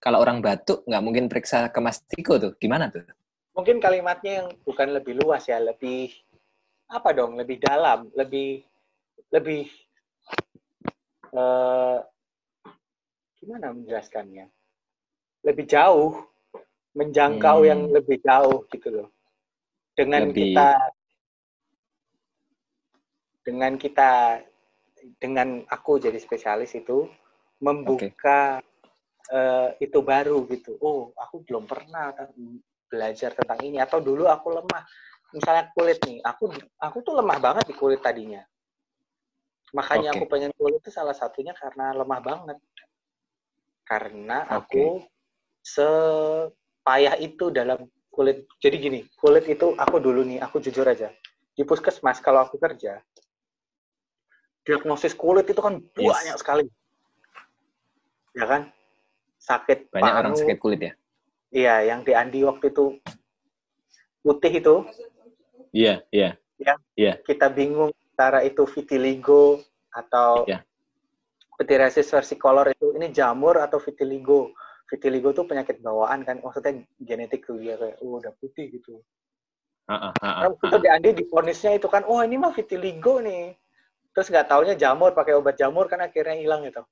kalau orang batuk nggak mungkin periksa ke Mas Tiko tuh, gimana tuh? Mungkin kalimatnya yang bukan lebih luas ya, lebih apa dong, lebih dalam, lebih lebih uh, gimana menjelaskannya? Lebih jauh, menjangkau hmm. yang lebih jauh gitu loh. Dengan lebih... kita dengan kita dengan aku jadi spesialis itu membuka okay. uh, eh, itu baru gitu. Oh, aku belum pernah belajar tentang ini atau dulu aku lemah. Misalnya kulit nih, aku aku tuh lemah banget di kulit tadinya. Makanya okay. aku pengen kulit itu salah satunya karena lemah banget. Karena okay. aku sepayah itu dalam kulit. Jadi gini, kulit itu aku dulu nih, aku jujur aja. Di puskesmas kalau aku kerja, diagnosis kulit itu kan yes. banyak sekali. Ya kan? Sakit Banyak paru. orang sakit kulit ya? Iya, yang di Andi waktu itu putih itu. Iya, iya. Yang yeah. kita bingung antara itu vitiligo atau yeah. pityriasis versicolor itu ini jamur atau vitiligo. Vitiligo itu penyakit bawaan kan, maksudnya genetik tuh dia kayak, oh udah putih gitu. Uh, uh, uh, uh, di Andi difonisnya itu kan, oh ini mah vitiligo nih. Terus nggak taunya jamur, pakai obat jamur kan akhirnya hilang gitu.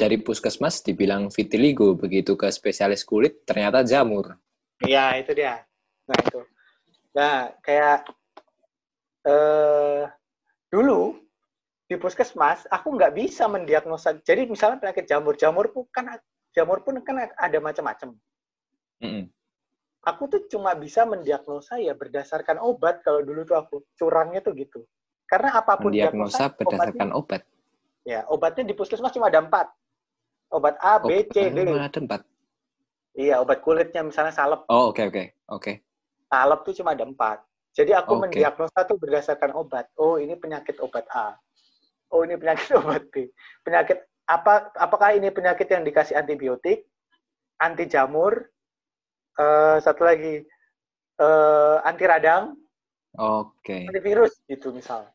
Dari puskesmas dibilang vitiligo, begitu ke spesialis kulit ternyata jamur. Iya, itu dia. Nah, itu. Nah, kayak eh, dulu di puskesmas aku nggak bisa mendiagnosa. Jadi misalnya penyakit jamur, jamur pun kan jamur pun kan ada macam-macam. Mm -hmm. Aku tuh cuma bisa mendiagnosa ya berdasarkan obat kalau dulu tuh aku curangnya tuh gitu. Karena apa pun diagnosa berdasarkan obatnya, obat. Ya obatnya di puskesmas cuma ada empat. Obat A, B, C, D. Ada empat. Iya obat kulitnya misalnya salep. Oh oke okay, oke okay. oke. Okay. Salep tuh cuma ada empat. Jadi aku okay. mendiagnosa tuh berdasarkan obat. Oh, ini penyakit obat A. Oh, ini penyakit (laughs) obat B. Penyakit apa apakah ini penyakit yang dikasih antibiotik, anti jamur, uh, satu lagi uh, anti radang, Oke. Okay. Antivirus gitu misal.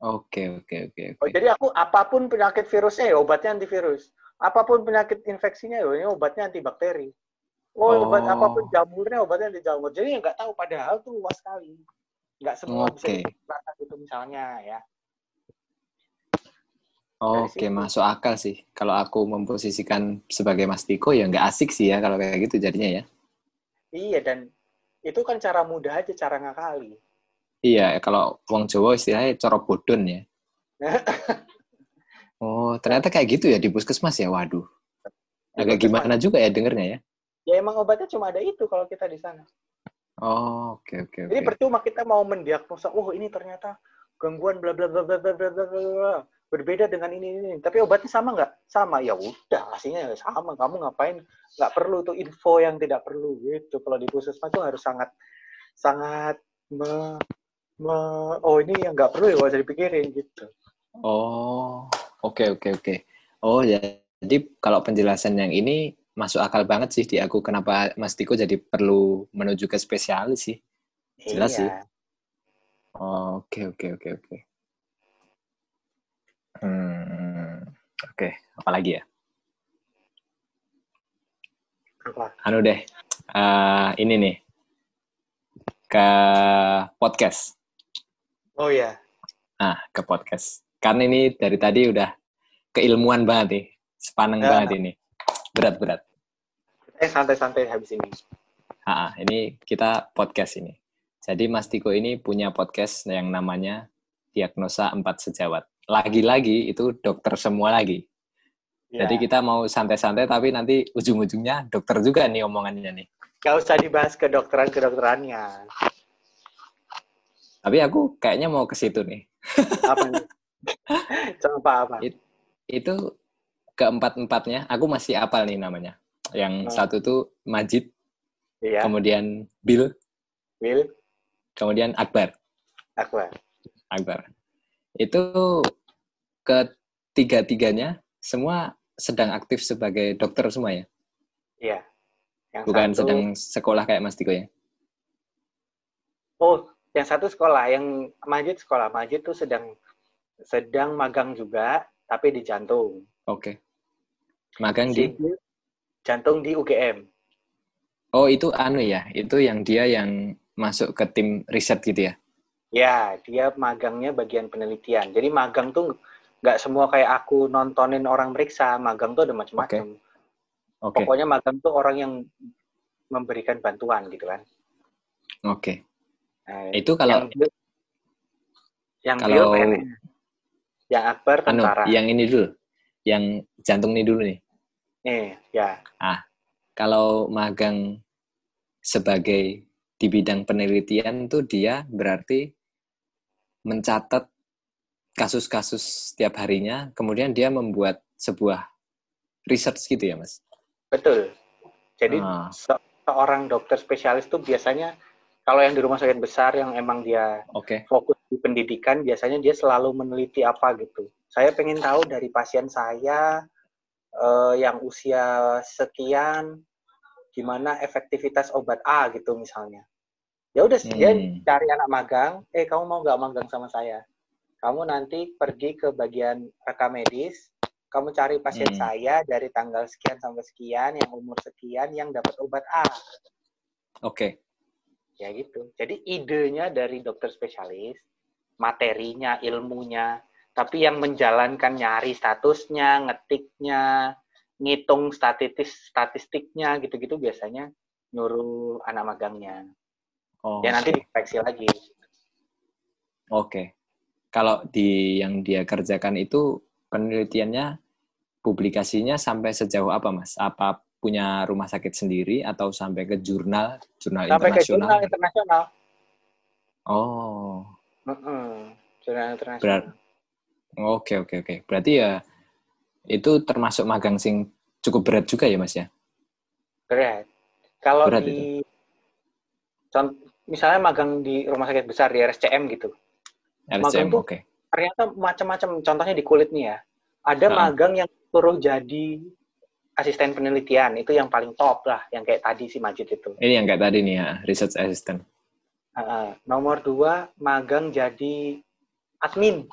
Oke, okay, oke, okay, oke. Okay, okay. Oh, jadi aku apa pun penyakit virusnya ya obatnya antivirus. Apa pun penyakit infeksinya ya ini obatnya antibakteri. Oh, obat oh. apa pun jamurnya obatnya di jamur. Jadi nggak tahu padahal tuh luas sekali. Nggak semua okay. bisa diterapkan itu misalnya ya. Oke, okay. masuk akal sih. Kalau aku memposisikan sebagai Mas Tiko, ya nggak asik sih ya kalau kayak gitu jadinya ya. Iya, dan itu kan cara mudah aja, cara ngakali. Iya, kalau wong Jawa istilahnya coro bodon ya. (laughs) oh, ternyata kayak gitu ya di puskesmas ya, waduh. Agak gimana juga ya dengernya ya. Ya emang obatnya cuma ada itu kalau kita di sana. Oh, oke okay, oke. Okay, Jadi okay. percuma kita mau mendiagnosa, oh ini ternyata gangguan bla bla bla bla bla bla bla berbeda dengan ini ini tapi obatnya sama nggak? Sama. Ya udah hasilnya sama. Kamu ngapain? Nggak perlu tuh info yang tidak perlu gitu. Kalau di puskesmas itu harus sangat sangat me, me, oh ini yang nggak perlu ya usah dipikirin gitu. Oh oke okay, oke okay, oke. Okay. oh ya jadi kalau penjelasan yang ini masuk akal banget sih di aku. Kenapa Mas Tiko jadi perlu menuju ke spesialis sih? Jelas iya. sih. Oke oke oke oke Hmm, oke, okay. apalagi ya? Apa? Anu deh, uh, ini nih ke podcast. Oh ya. Nah, ke podcast. Karena ini dari tadi udah keilmuan banget nih, sepaneng ya. banget ini, berat-berat. Eh santai-santai habis ini. Ah, ini kita podcast ini. Jadi Mas Tiko ini punya podcast yang namanya Diagnosa Empat Sejawat lagi-lagi itu dokter semua lagi. Ya. Jadi kita mau santai-santai tapi nanti ujung-ujungnya dokter juga nih omongannya nih. Gak usah dibahas kedokteran-kedokterannya. Tapi aku kayaknya mau ke situ nih. Apa nih? (laughs) Coba apa? It, itu keempat-empatnya, aku masih apal nih namanya. Yang oh. satu tuh Majid, iya. kemudian Bill, Bill, kemudian Akbar. Akbar. Akbar. Itu ketiga-tiganya semua sedang aktif sebagai dokter semua ya? Iya. Yang Bukan satu... sedang sekolah kayak Mas Tiko ya? Oh, yang satu sekolah, yang Majid sekolah. Majid tuh sedang sedang magang juga, tapi di jantung. Oke. Okay. Magang di? Jantung di UGM. Oh, itu anu ya? Itu yang dia yang masuk ke tim riset gitu ya? Ya, dia magangnya bagian penelitian. Jadi magang tuh nggak semua kayak aku nontonin orang meriksa magang tuh ada macam-macam okay. okay. pokoknya magang tuh orang yang memberikan bantuan gitu kan oke okay. nah, itu kalau yang, yang kalau yang Akbar tentara anu, yang ini dulu yang jantung ini dulu nih eh ya ah kalau magang sebagai di bidang penelitian tuh dia berarti mencatat kasus-kasus setiap harinya, kemudian dia membuat sebuah research gitu ya, Mas? Betul. Jadi ah. seorang dokter spesialis itu biasanya kalau yang di rumah sakit besar yang emang dia okay. fokus di pendidikan, biasanya dia selalu meneliti apa gitu. Saya pengen tahu dari pasien saya uh, yang usia sekian, gimana efektivitas obat A gitu misalnya. Ya udah hmm. dia cari anak magang, eh kamu mau nggak magang sama saya? Kamu nanti pergi ke bagian rekam medis, kamu cari pasien hmm. saya dari tanggal sekian sampai sekian, yang umur sekian, yang dapat obat A. Oke. Okay. Ya gitu. Jadi idenya dari dokter spesialis, materinya, ilmunya, tapi yang menjalankan nyari statusnya, ngetiknya, ngitung statistik statistiknya gitu-gitu biasanya nyuruh anak magangnya. Oh, ya nanti dikoreksi lagi. Oke. Okay kalau di yang dia kerjakan itu penelitiannya publikasinya sampai sejauh apa mas? Apa punya rumah sakit sendiri atau sampai ke jurnal jurnal sampai internasional? Sampai ke jurnal internasional. Oh. Mm -hmm. Jurnal internasional. Berat. Oke oke oke. Berarti ya itu termasuk magang sing cukup berat juga ya mas ya? Berat. Kalau berat di misalnya magang di rumah sakit besar di RSCM gitu, RCM, oke. Okay. Ternyata macam-macam. Contohnya di kulit nih ya. Ada nah. magang yang suruh jadi asisten penelitian. Itu yang paling top lah. Yang kayak tadi si Majid itu. Ini yang kayak tadi nih ya, research assistant. Uh, nomor dua, magang jadi admin.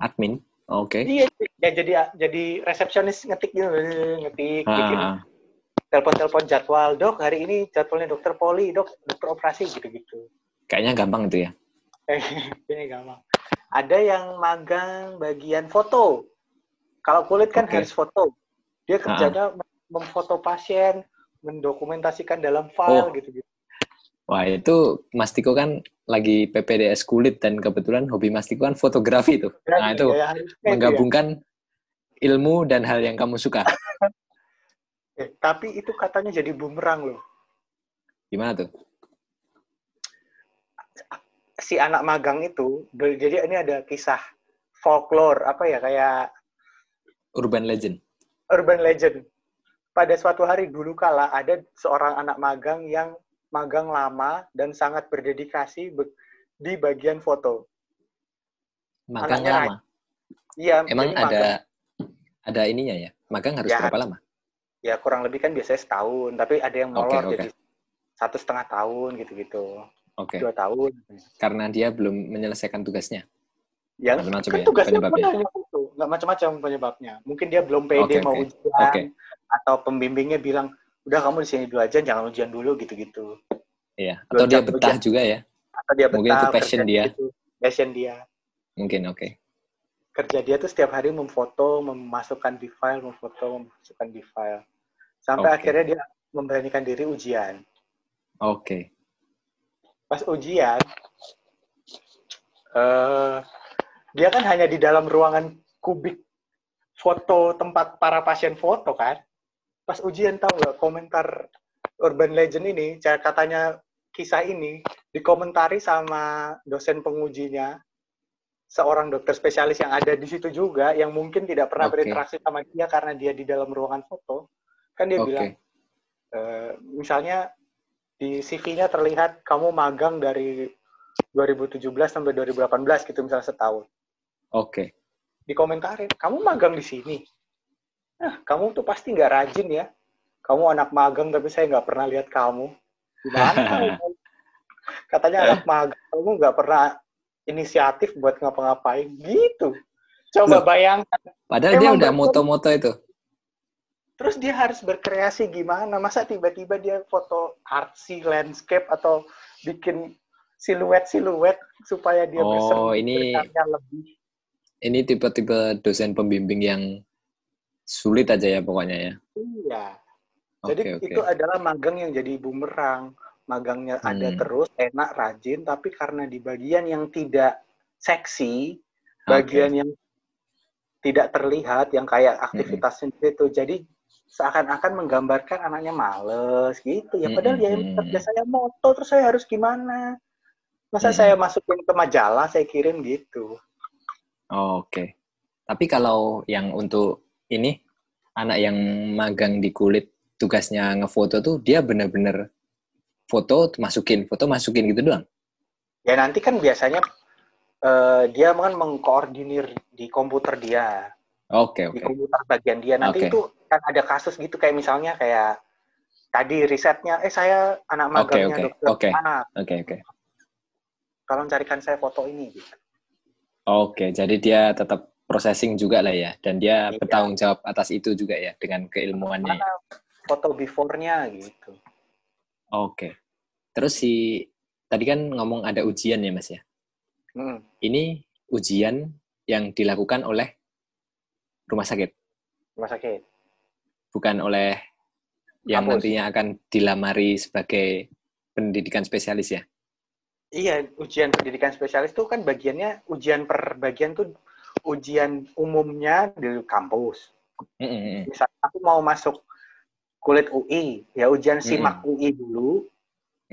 Admin? Oke. Okay. Iya, ya, jadi jadi resepsionis ngetik gitu, ngetik, uh. telepon-telepon jadwal, dok hari ini jadwalnya dokter poli, dok dokter operasi gitu-gitu. Kayaknya gampang itu ya. (laughs) ini gampang Ada yang magang bagian foto. Kalau kulit kan Oke. harus foto. Dia kerjanya memfoto pasien, mendokumentasikan dalam Oh. file gitu-gitu. Wah, itu Mas Tiko kan lagi PPDS kulit dan kebetulan hobi Mas Tiko kan fotografi tuh. Nah, itu Ya, harusnya itu ya. menggabungkan ilmu dan hal yang kamu suka. (laughs) Eh, tapi itu katanya jadi bumerang loh. Gimana tuh? Si anak magang itu, jadi ini ada kisah folklore apa ya kayak Urban legend. urban legend. Pada suatu hari dulu kala ada seorang anak magang yang magang lama dan sangat berdedikasi be- di bagian foto. Magang Anaknya lama. Iya, Emang jadi magang. ada ada ininya ya? Magang harus Ya, berapa lama? ya kurang lebih kan biasanya setahun, tapi ada yang molor oke. jadi satu setengah tahun gitu-gitu, Oke. dua tahun. Karena dia belum menyelesaikan tugasnya. Macam-macam kan ya tugasnya penyebabnya. pun hanya itu, nggak macam-macam penyebabnya. Mungkin dia belum pede Oke, mau oke. ujian, Oke. atau pembimbingnya bilang, udah kamu di sini dulu aja, jangan ujian dulu gitu-gitu. Iya. Atau dia betah juga ya? Atau dia Mungkin itu betah, passion dia. gitu. Passion dia. Mungkin oke. Kerja dia tuh setiap hari memfoto, memasukkan di file, memfoto, memasukkan di file. Sampai Oke. akhirnya dia memberanikan diri ujian. Oke. Pas ujian, eh dia kan hanya di dalam ruangan kubik foto tempat para pasien foto kan. Pas ujian tahu nggak komentar urban legend ini, cara katanya kisah ini dikomentari sama dosen pengujinya, seorang dokter spesialis yang ada di situ juga, yang mungkin tidak pernah Oke. berinteraksi sama dia karena dia di dalam ruangan foto, kan dia Oke. bilang, eh, misalnya di CV-nya terlihat kamu magang dari 2017 sampai 2018 gitu misalnya setahun. Oke. Dikomentarin, kamu magang di sini. Nah, kamu tuh pasti nggak rajin ya. Kamu anak magang tapi saya nggak pernah lihat kamu. Gimana? (laughs) Katanya anak magang, kamu nggak pernah inisiatif buat ngapa-ngapain gitu. Coba Loh. bayangkan. Padahal dia Emang udah betul. moto-moto itu. Terus dia harus berkreasi gimana? Masa tiba-tiba dia foto artsy landscape atau bikin siluet-siluet supaya dia Oh, berseru- ini- lebih. Ini tipe-tipe dosen pembimbing yang sulit aja ya pokoknya ya. Iya. Jadi oke. itu adalah magang yang jadi bumerang. Magangnya ada Hmm. terus, enak, rajin, tapi karena di bagian yang tidak seksi, bagian yang tidak terlihat, yang kayak Hmm. aktivitasnya itu, jadi seakan-akan menggambarkan anaknya males gitu. Ya padahal Hmm, ya kerja saya moto, terus saya harus gimana? Masa Hmm. saya masukin ke majalah, saya kirim gitu. Oke. Tapi kalau yang untuk ini anak yang magang di kulit tugasnya ngefoto tuh dia bener-bener foto masukin, foto masukin gitu doang. Ya nanti kan biasanya eh, dia kan mengkoordinir di komputer dia. Oke, di oke. komputer bagian dia nanti Oke. itu kan ada kasus gitu kayak misalnya kayak tadi risetnya eh saya anak magangnya oke, dokter oke. A Oke, oke. tolong carikan saya foto ini gitu Oke, jadi dia tetap processing juga lah ya dan dia Iya. bertanggung jawab atas itu juga ya dengan keilmuannya. ya. mana foto before-nya gitu Oke. Terus si tadi kan ngomong ada ujian ya Mas ya. Hmm, Ini ujian yang dilakukan oleh rumah sakit, rumah sakit bukan oleh yang Kampus. nantinya akan dilamari sebagai pendidikan spesialis ya. iya ujian pendidikan spesialis tuh kan bagiannya ujian per bagian tuh ujian umumnya di kampus Mm, mm, mm. misalnya aku mau masuk kulit UI ya ujian simak UI dulu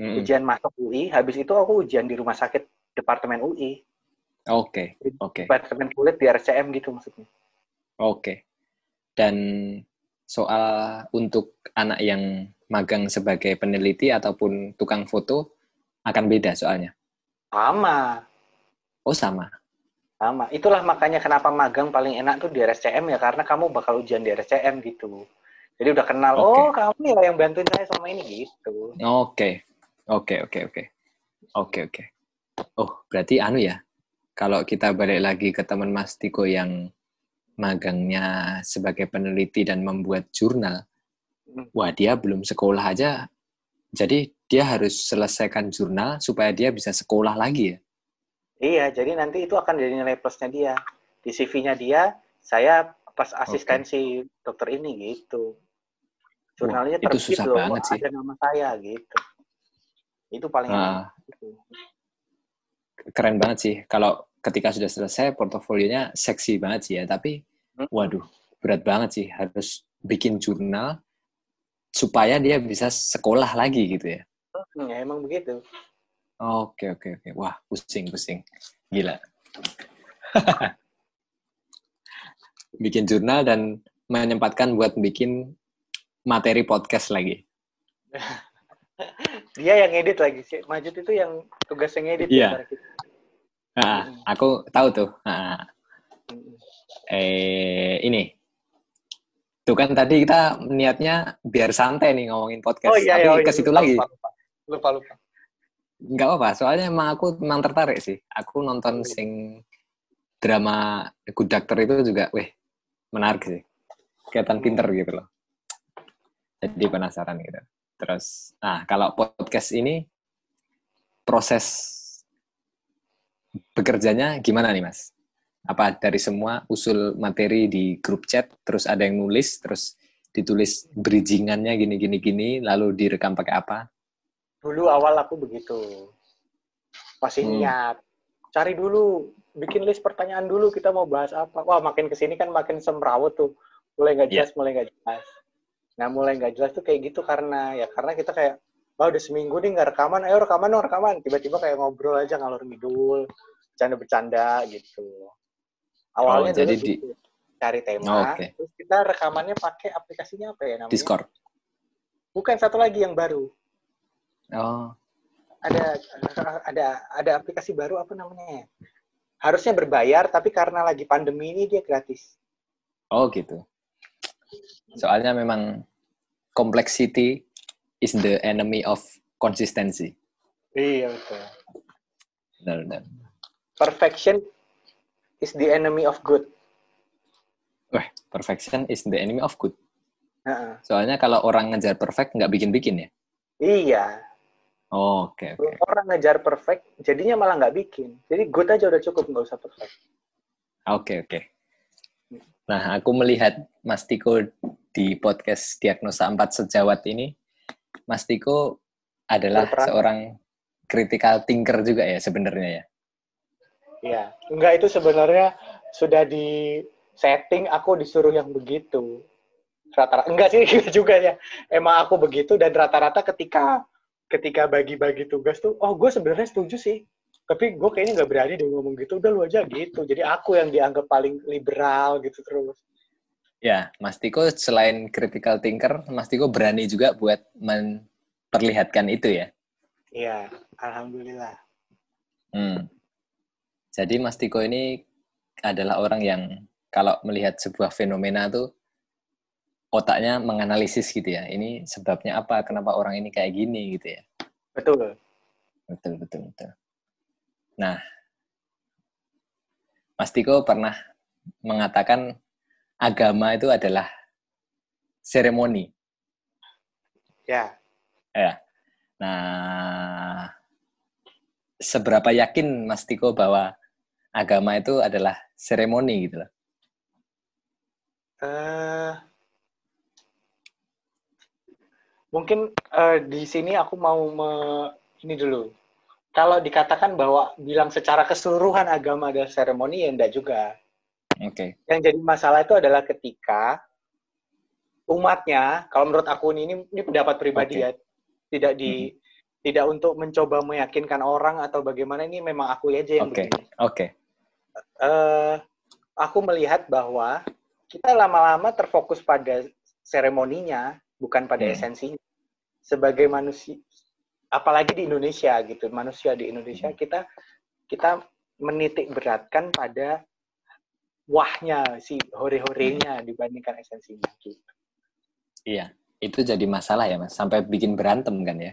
Mm, mm. ujian masuk UI habis itu aku ujian di rumah sakit departemen UI Oke, oke, departemen kulit di RCM gitu maksudnya. oke. Dan soal untuk anak yang magang sebagai peneliti ataupun tukang foto akan beda soalnya. Sama, Oh sama. sama. Itulah makanya kenapa magang paling enak tuh di RSCM ya karena kamu bakal ujian di RSCM gitu. Jadi udah kenal, Oke. oh kamu ya yang bantuin saya sama ini gitu. Oke, oke, oke, oke, oke, oke. Oh, berarti anu ya. Kalau kita balik lagi ke teman Mas Tiko yang magangnya sebagai peneliti dan membuat jurnal, Hmm. wah dia belum sekolah aja. Jadi dia harus selesaikan jurnal supaya dia bisa sekolah lagi ya. Iya, jadi nanti itu akan jadi nilai plusnya dia. Di CV-nya dia, saya pas asistensi okay. dokter ini gitu. Jurnalnya itu susah loh, banget sih. ada nama saya gitu. Itu paling gitu. Keren banget sih. Kalau ketika sudah selesai, portofolionya seksi banget sih ya. Tapi, hmm. waduh, berat banget sih. Harus bikin jurnal supaya dia bisa sekolah lagi gitu ya. Hmm, ya emang begitu. Oke, oke, oke. Wah, pusing, pusing. Gila. (laughs) bikin jurnal dan menyempatkan buat bikin materi podcast lagi. (laughs) Dia yang edit lagi sih. Majid itu yang tugasnya ngedit. Iya. Nah, aku tahu tuh. Nah. Eh, ini. Tuh kan tadi kita niatnya biar santai nih ngomongin podcast. Oh, iya, Tapi iya, ke situ lagi. Lupa, lupa. lupa. Enggak apa-apa, soalnya emang aku memang tertarik sih. Aku nonton sing drama Good Doctor itu juga, weh, menarik sih. Kelihatan pinter gitu loh. Jadi penasaran gitu. Terus, nah kalau podcast ini, proses bekerjanya gimana nih mas? Apa dari semua usul materi di grup chat, terus ada yang nulis, terus ditulis bridgingannya gini-gini-gini, lalu direkam pakai apa? dulu awal aku begitu masih hmm. niat cari dulu bikin list pertanyaan dulu kita mau bahas apa wah makin ke sini kan makin semrawut tuh mulai nggak iya. jelas yeah. mulai nggak jelas nah mulai nggak jelas tuh kayak gitu karena ya karena kita kayak wah udah seminggu nih nggak rekaman ayo rekaman dong rekaman tiba-tiba kayak ngobrol aja ngalor ngidul bercanda-bercanda gitu awalnya oh, jadi di... gitu. cari tema oh, okay. terus kita rekamannya pakai aplikasinya apa ya namanya Discord bukan satu lagi yang baru Oh. Ada ada ada aplikasi baru apa namanya? Harusnya berbayar tapi karena lagi pandemi ini dia gratis. Oh gitu. Soalnya memang complexity is the enemy of consistency. Iya betul. Benar, benar. Perfection is the enemy of good. Wah, perfection is the enemy of good. Uh -uh. Soalnya kalau orang ngejar perfect nggak bikin-bikin ya? Iya, Oh, oke. Okay, okay. Orang ngejar perfect, jadinya malah nggak bikin. Jadi good aja udah cukup, nggak usah perfect. Oke, okay, oke. Okay. Nah, aku melihat Mas Tiko di podcast Diagnosa 4 Sejawat ini, Mas Tiko adalah Berperan. seorang critical thinker juga ya sebenarnya ya? Iya, enggak itu sebenarnya sudah di setting aku disuruh yang begitu. Rata-rata enggak sih (laughs) gitu juga ya. Emang aku begitu dan rata-rata ketika ketika bagi-bagi tugas tuh, oh gue sebenarnya setuju sih, tapi gue kayaknya nggak berani deh ngomong gitu, udah lu aja gitu. Jadi aku yang dianggap paling liberal gitu terus. Ya, Mas Tiko selain critical thinker, Mas Tiko berani juga buat memperlihatkan itu ya? Iya, alhamdulillah. Hmm. Jadi Mas Tiko ini adalah orang yang kalau melihat sebuah fenomena tuh otaknya menganalisis gitu ya. Ini sebabnya apa? Kenapa orang ini kayak gini gitu ya? Betul. Betul, betul, betul. Nah, Mas Tiko pernah mengatakan agama itu adalah seremoni. Ya. Ya. Nah, seberapa yakin Mas Tiko bahwa agama itu adalah seremoni gitu loh? Uh, mungkin uh, di sini aku mau me, ini dulu. Kalau dikatakan bahwa bilang secara keseluruhan agama adalah seremoni ya enggak juga. Oke. Okay. Yang jadi masalah itu adalah ketika umatnya, kalau menurut aku ini ini pendapat pribadi okay. ya, tidak di mm -hmm. tidak untuk mencoba meyakinkan orang atau bagaimana ini memang aku aja yang okay. begini. Oke. Okay. Uh, aku melihat bahwa kita lama-lama terfokus pada seremoninya bukan pada hmm. esensinya. Sebagai manusia, apalagi di Indonesia gitu, manusia di Indonesia hmm. kita kita menitik beratkan pada wahnya si hore-horenya hmm. dibandingkan esensinya gitu. Iya, itu jadi masalah ya mas, sampai bikin berantem kan ya.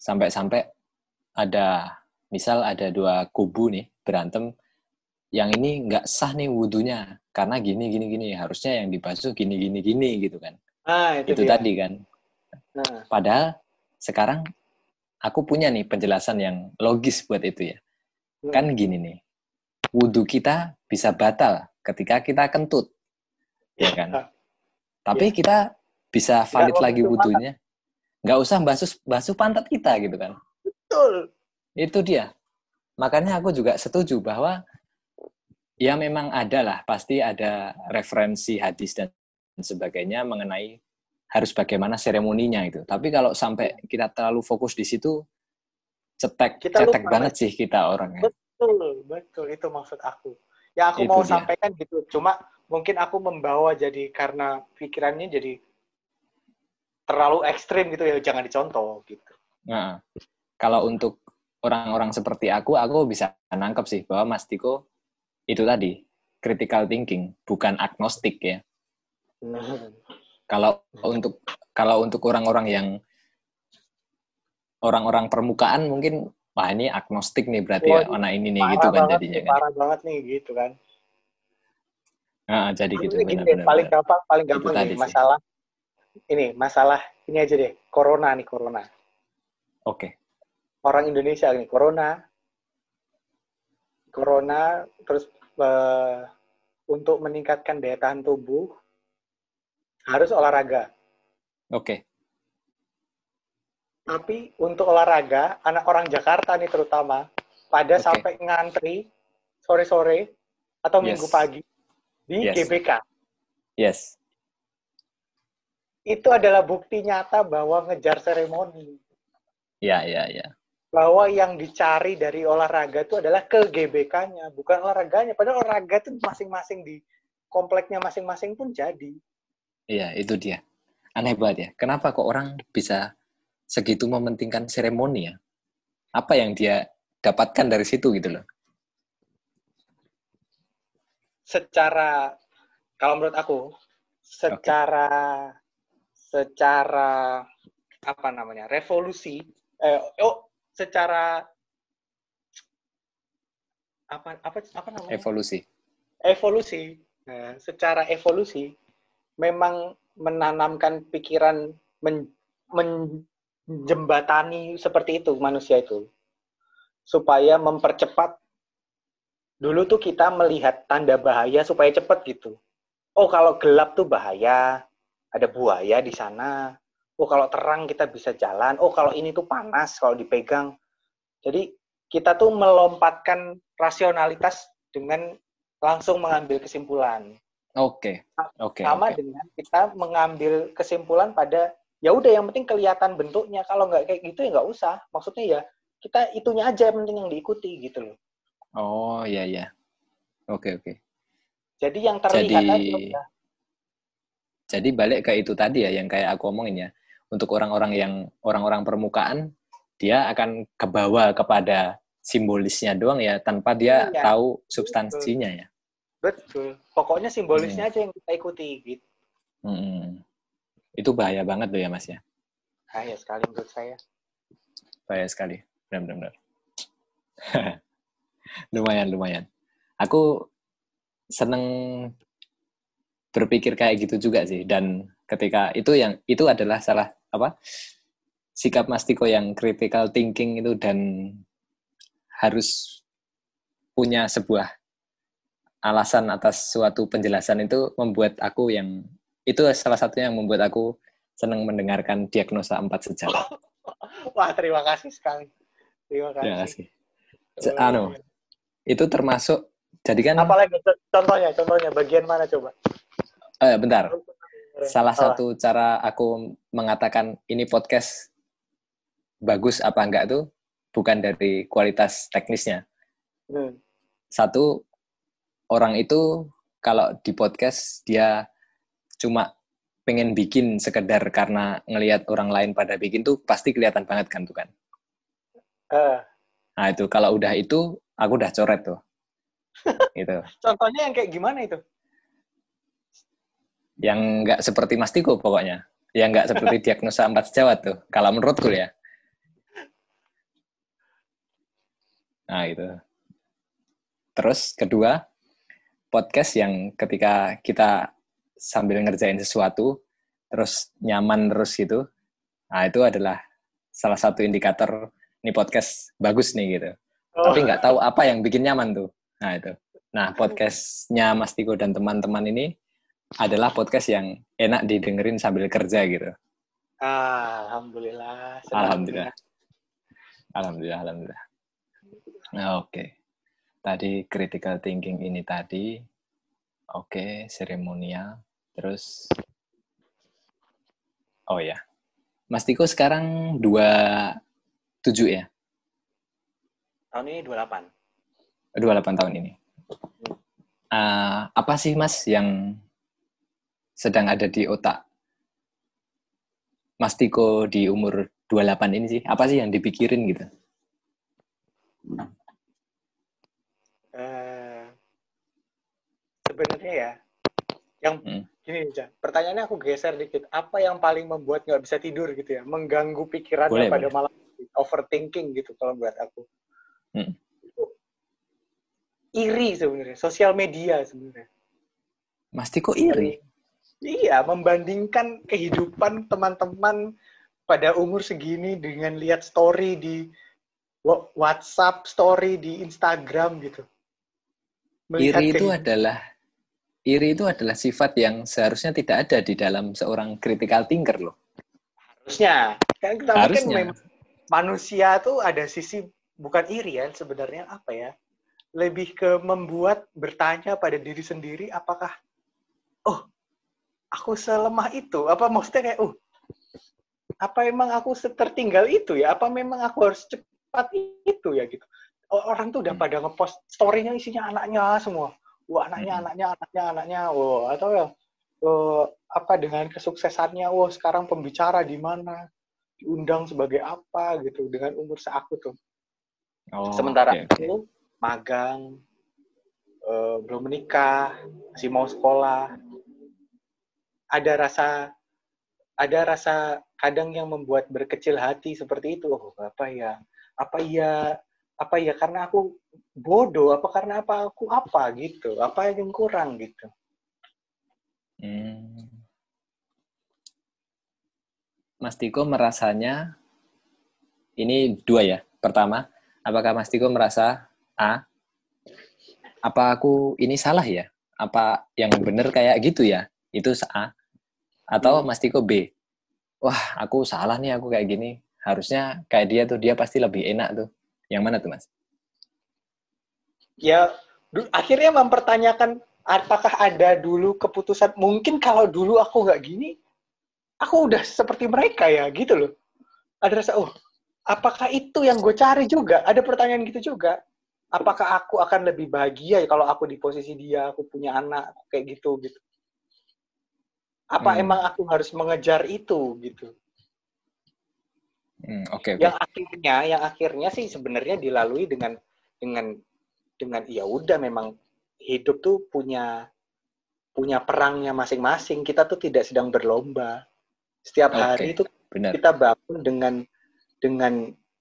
Sampai-sampai ada, misal ada dua kubu nih berantem, yang ini nggak sah nih wudhunya karena gini gini gini harusnya yang dibasuh gini gini gini gitu kan ah, itu, itu tadi kan nah. padahal sekarang aku punya nih penjelasan yang logis buat itu ya. Hmm. Kan gini nih, wudhu kita bisa batal ketika kita kentut, ya kan? Tapi Iya. kita bisa valid Nggak lagi wudhunya. Nggak usah basuh, basuh pantat kita gitu kan. Betul. Itu dia. Makanya aku juga setuju bahwa ya memang ada lah, pasti ada referensi hadis dan sebagainya mengenai harus bagaimana seremoninya itu. Tapi kalau sampai kita terlalu fokus di situ, cetek Kita cetek lupa. banget sih kita orangnya. Betul, betul itu maksud aku. Yang aku Itu mau dia. sampaikan gitu. Cuma mungkin aku membawa jadi karena pikirannya jadi terlalu ekstrim gitu ya, jangan dicontoh gitu. Nah, kalau untuk orang-orang seperti aku, aku bisa nangkep sih bahwa Mas Tiko itu tadi critical thinking, bukan agnostik ya. Kalau untuk kalau untuk orang-orang yang orang-orang permukaan mungkin wah ini agnostik nih berarti ya, Wah, oh, nah ini nih gitu kan jadinya nih, kan. parah banget nih gitu kan. Nah, jadi gitu Ini gini benar deh, benar. paling gampang, paling gampang nih sih. masalah ini, masalah ini aja deh, corona nih corona. Oke. Orang Indonesia nih corona, corona terus eh, untuk meningkatkan daya tahan tubuh harus olahraga. Oke. Tapi untuk olahraga, anak orang Jakarta nih terutama, pada Oke. sampai ngantri sore-sore atau Yes. minggu pagi di Yes. GBK. Yes. Itu adalah bukti nyata bahwa ngejar seremoni. Ya, ya, ya. Bahwa yang dicari dari olahraga itu adalah ke GBK-nya, bukan olahraganya. Padahal olahraga itu masing-masing di kompleknya masing-masing pun jadi. Iya, itu dia. Aneh banget ya. Kenapa kok orang bisa segitu mementingkan seremoni ya? Apa yang dia dapatkan dari situ gitu loh. Secara, kalau menurut aku, secara secara apa namanya revolusi eh, oh secara apa apa apa namanya Evolusi. evolusi Nah, secara evolusi memang menanamkan pikiran men, menjembatani seperti itu manusia itu. Supaya mempercepat. Dulu tuh kita melihat tanda bahaya supaya cepat gitu. Oh kalau gelap tuh bahaya. Ada buaya di sana. Oh kalau terang kita bisa jalan. Oh kalau ini tuh panas kalau dipegang. Jadi kita tuh melompatkan rasionalitas dengan langsung mengambil kesimpulan. Oke. Oke. sama oke. dengan kita mengambil kesimpulan pada ya udah yang penting kelihatan bentuknya kalau nggak kayak gitu ya nggak usah maksudnya ya kita itunya aja yang penting yang diikuti gitu loh Oh, iya iya. Oke, oke. jadi yang terlihat Jadi- aja udah. Jadi balik ke itu tadi ya yang kayak aku omongin ya. Untuk orang-orang yang orang-orang permukaan dia akan kebawa kepada simbolisnya doang ya tanpa dia Iya, tahu substansinya ya. betul pokoknya Hmm. simbolisnya aja yang kita ikuti gitu Mm-mm. Itu bahaya banget loh ya Mas ya. bahaya sekali menurut saya Bahaya sekali. Benar-benar. (laughs) lumayan, lumayan. Aku seneng berpikir kayak gitu juga sih. Dan ketika itu yang itu adalah salah apa sikap Mas Tiko yang critical thinking itu dan harus punya sebuah alasan atas suatu penjelasan itu membuat aku yang itu salah satunya yang membuat aku senang mendengarkan diagnosa empat sejauh. (laughs) wah terima kasih sekali. Terima kasih, Terima kasih. Se- anu, itu termasuk jadi kan apalagi co- contohnya contohnya bagian mana coba? Eh, bentar. Salah Oh, satu cara aku mengatakan ini podcast bagus apa enggak tuh bukan dari kualitas teknisnya. Hmm. satu orang itu kalau di podcast dia cuma pengen bikin sekedar karena ngelihat orang lain pada bikin tuh pasti kelihatan banget kan tuh kan? Eh, nah itu kalau udah itu aku udah coret tuh. (laughs) Gitu. Contohnya yang kayak gimana itu? Yang nggak seperti Mas Tiko pokoknya. Yang nggak seperti (laughs) diagnosa empat sejawat tuh. Kalau menurutku ya. Nah itu terus kedua podcast yang ketika kita sambil ngerjain sesuatu terus nyaman terus gitu nah itu adalah salah satu indikator ini podcast bagus nih gitu. Oh. Tapi nggak tahu apa yang bikin nyaman tuh. Nah itu. Nah podcastnya Mas Tiko dan teman-teman ini adalah podcast yang enak didengerin sambil kerja gitu. Alhamdulillah. senang Alhamdulillah. Alhamdulillah, alhamdulillah. Nah, Oke. Tadi critical thinking ini tadi. Oke, seremonial. Terus Oh ya. Mas Tiko sekarang 27 ya? Tahun ini 28. 28 tahun ini. Eh, apa sih Mas yang sedang ada di otak Mas Tiko di umur 28 ini sih? Apa sih yang dipikirin gitu? Eh, sebenarnya ya, yang Hmm. Gini aja. Pertanyaannya aku geser dikit. Apa yang paling membuat nggak bisa tidur gitu ya? Mengganggu pikirannya Boleh, pada boleh. malam. Overthinking gitu kalau buat aku. Hmm. Iri sebenarnya. Sosial media sebenarnya. Mas Tiko iri? Iya, membandingkan kehidupan teman-teman pada umur segini dengan lihat story di WhatsApp, story di Instagram gitu. Melihat Iri itu adalah iri itu adalah sifat yang seharusnya tidak ada di dalam seorang critical thinker loh. harusnya. Kan kita mungkin Harusnya. memang manusia tuh ada sisi bukan iri ya sebenarnya apa ya? Lebih ke membuat bertanya pada diri sendiri apakah oh aku selemah itu? Apa maksudnya kayak oh apa emang aku tertinggal itu ya? Apa memang aku harus cepat itu ya? Gitu. Orang tuh udah Hmm. pada ngepost story-nya isinya anaknya semua wah anaknya Hmm. anaknya anaknya anaknya. Wah atau ya eh, apa dengan kesuksesannya? Wah sekarang pembicara di mana? Diundang sebagai apa gitu dengan umur seaku tuh. Oh, sementara oke, oke. itu magang eh, belum menikah masih mau sekolah. Ada rasa ada rasa kadang yang membuat berkecil hati seperti itu. Oh apa ya? Apa ya apa ya karena aku bodoh apa karena apa aku apa gitu apa yang kurang gitu Hmm. Mas Tiko merasanya ini dua ya. Pertama, apakah Mas Tiko merasa A, apa aku ini salah ya? Apa yang benar kayak gitu ya? Itu A. Atau Mas Tiko B, wah aku salah nih aku kayak gini. Harusnya kayak dia tuh, dia pasti lebih enak tuh. Yang mana tuh Mas? ya akhirnya mempertanyakan apakah ada dulu keputusan. Mungkin kalau dulu aku nggak gini aku udah seperti mereka ya gitu loh. Ada rasa oh apakah itu yang gue cari juga? Ada pertanyaan gitu juga. Apakah aku akan lebih bahagia ya kalau aku di posisi dia aku punya anak kayak gitu gitu. Apa Hmm. emang aku harus mengejar itu gitu Hmm, Oke, oke. yang akhirnya yang akhirnya sih sebenarnya dilalui dengan dengan dengan ya udah memang hidup tuh punya punya perangnya masing-masing kita tuh tidak sedang berlomba setiap Oke. hari itu Benar. kita bangun dengan dengan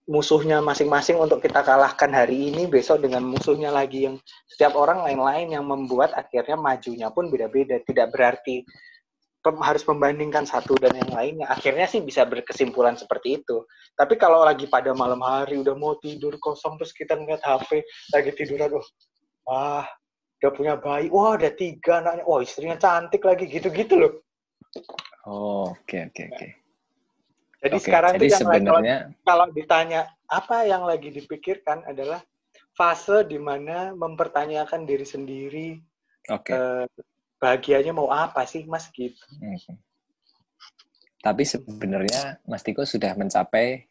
musuhnya masing-masing untuk kita kalahkan hari ini besok dengan musuhnya lagi yang setiap orang lain-lain yang membuat akhirnya majunya pun beda-beda tidak berarti pem- harus membandingkan satu dan yang lainnya. Akhirnya sih bisa berkesimpulan seperti itu. Tapi kalau lagi pada malam hari udah mau tidur kosong terus kita ngeliat HP lagi tiduran oh wah udah punya bayi. Wah ada tiga anaknya. Wah istrinya cantik lagi gitu-gitu loh. Oh, oke, oke, oke. jadi Oke, sekarang jadi tuh yang lagi- kalau sebenarnya kalau ditanya apa yang lagi dipikirkan adalah fase di mana mempertanyakan diri sendiri oke. eh, bahagianya mau apa sih mas gitu Mhm. Tapi sebenarnya Mas Tiko sudah mencapai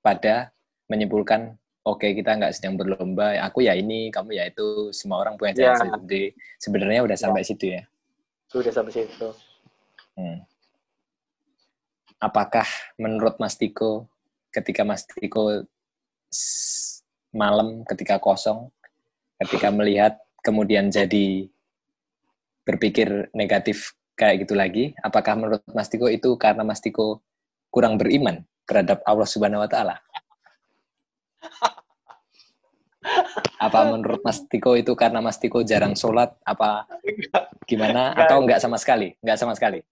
pada menyimpulkan, oke kita nggak sedang berlomba, aku ya ini, kamu ya itu, semua orang punya Ya. jalan sendiri. Sebenarnya udah sampai situ ya. sudah sampai situ Hmm. Apakah menurut Mas Tiko, ketika Mas Tiko malam ketika kosong, ketika melihat kemudian jadi berpikir negatif kayak gitu lagi, apakah menurut Mas Tiko itu karena Mas Tiko kurang beriman terhadap Allah Subhanahu wa taala? Apa menurut Mas Tiko itu karena Mas Tiko jarang sholat? Apa gimana? Enggak. Atau enggak sama sekali? Enggak sama sekali.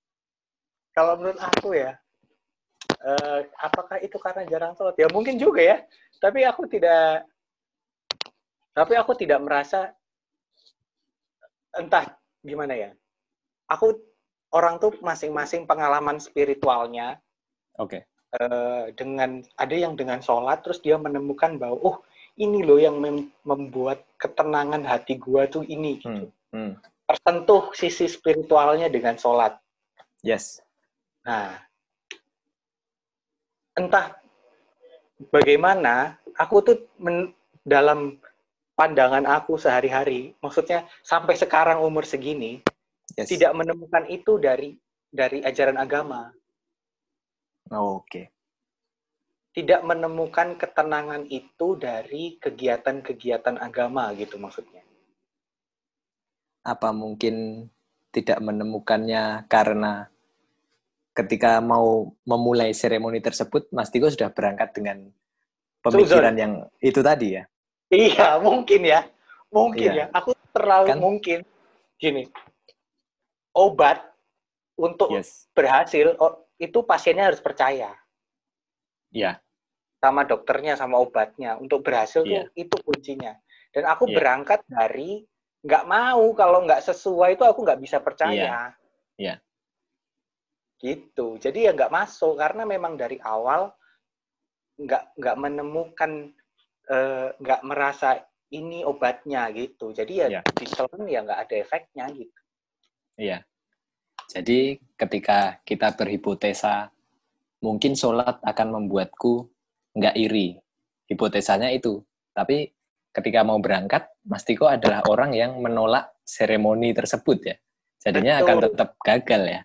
kalau menurut aku ya uh, apakah itu karena jarang sholat? Ya mungkin juga ya. Tapi aku tidak, tapi aku tidak merasa entah gimana ya. Aku orang tuh masing-masing pengalaman spiritualnya. Oke. Okay. Uh, dengan ada yang dengan sholat terus dia menemukan bahwa oh ini loh yang mem membuat ketenangan hati gua tuh ini gitu. Hmm. Hmm. Tersentuh sisi spiritualnya dengan sholat. Yes. Nah, entah bagaimana aku tuh men, dalam pandangan aku sehari-hari, maksudnya sampai sekarang umur segini yes. tidak menemukan itu dari dari ajaran agama. Oh, Oke. Okay. Tidak menemukan ketenangan itu dari kegiatan-kegiatan agama gitu maksudnya. Apa mungkin tidak menemukannya karena ketika mau memulai seremoni tersebut, Mas Tiko sudah berangkat dengan pemikiran Suzon. yang itu tadi ya? Iya, mungkin ya. Mungkin iya. ya. Aku terlalu kan? mungkin. Gini, obat untuk yes. berhasil, itu pasiennya harus percaya. Iya. Sama dokternya, sama obatnya. Untuk berhasil yeah. tuh, itu kuncinya. Dan aku yeah. berangkat dari nggak mau kalau nggak sesuai itu aku nggak bisa percaya. Iya. Yeah gitu jadi ya nggak masuk karena memang dari awal nggak nggak menemukan nggak uh, merasa ini obatnya gitu. Jadi ya, ya. ditelan ya nggak ada efeknya gitu. Iya. Jadi ketika kita berhipotesa mungkin sholat akan membuatku nggak iri. Hipotesanya itu. Tapi ketika mau berangkat Mas Tiko adalah orang yang menolak seremoni tersebut ya. Jadinya Betul. akan tetap gagal ya.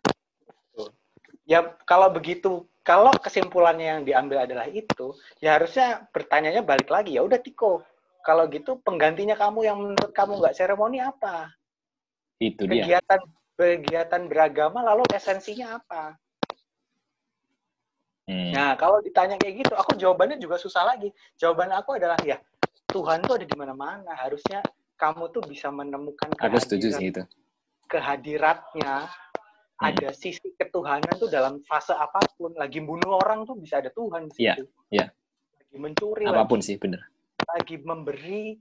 Ya kalau begitu kalau kesimpulannya yang diambil adalah itu ya harusnya pertanyaannya balik lagi ya udah Tiko kalau gitu penggantinya kamu yang menurut kamu nggak seremoni apa? Itu dia. Kegiatan kegiatan beragama lalu esensinya apa? Hmm. nah kalau ditanya kayak gitu aku jawabannya juga susah lagi. Jawaban aku adalah ya Tuhan tuh ada di mana-mana. Harusnya kamu tuh bisa menemukan aku setuju sih itu. kehadiratnya hmm. ada sisi ketuhanan tuh dalam fase apa pun. Lagi bunuh orang tuh bisa ada Tuhan di iya, situ. Iya, yeah, Lagi mencuri. Apa pun lagi, sih, bener. Lagi memberi,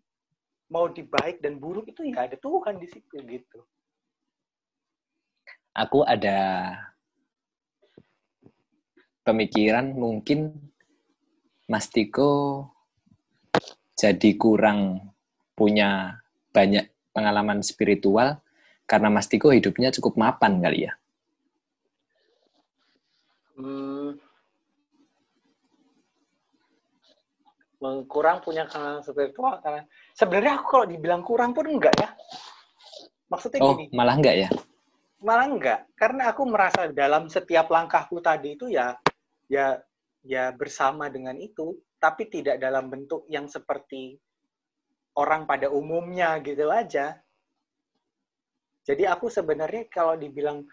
mau di baik dan buruk itu ya ada Tuhan di situ gitu. Aku ada pemikiran mungkin Mas Tiko jadi kurang punya banyak pengalaman spiritual karena Mas Tiko hidupnya cukup mapan kali ya. Hmm, kurang punya kanal spiritual karena sebenarnya aku kalau dibilang kurang pun enggak ya. Maksudnya oh, gini. malah enggak ya? Malah enggak, karena aku merasa dalam setiap langkahku tadi itu ya ya ya bersama dengan itu, tapi tidak dalam bentuk yang seperti orang pada umumnya gitu aja. Jadi aku sebenarnya kalau dibilang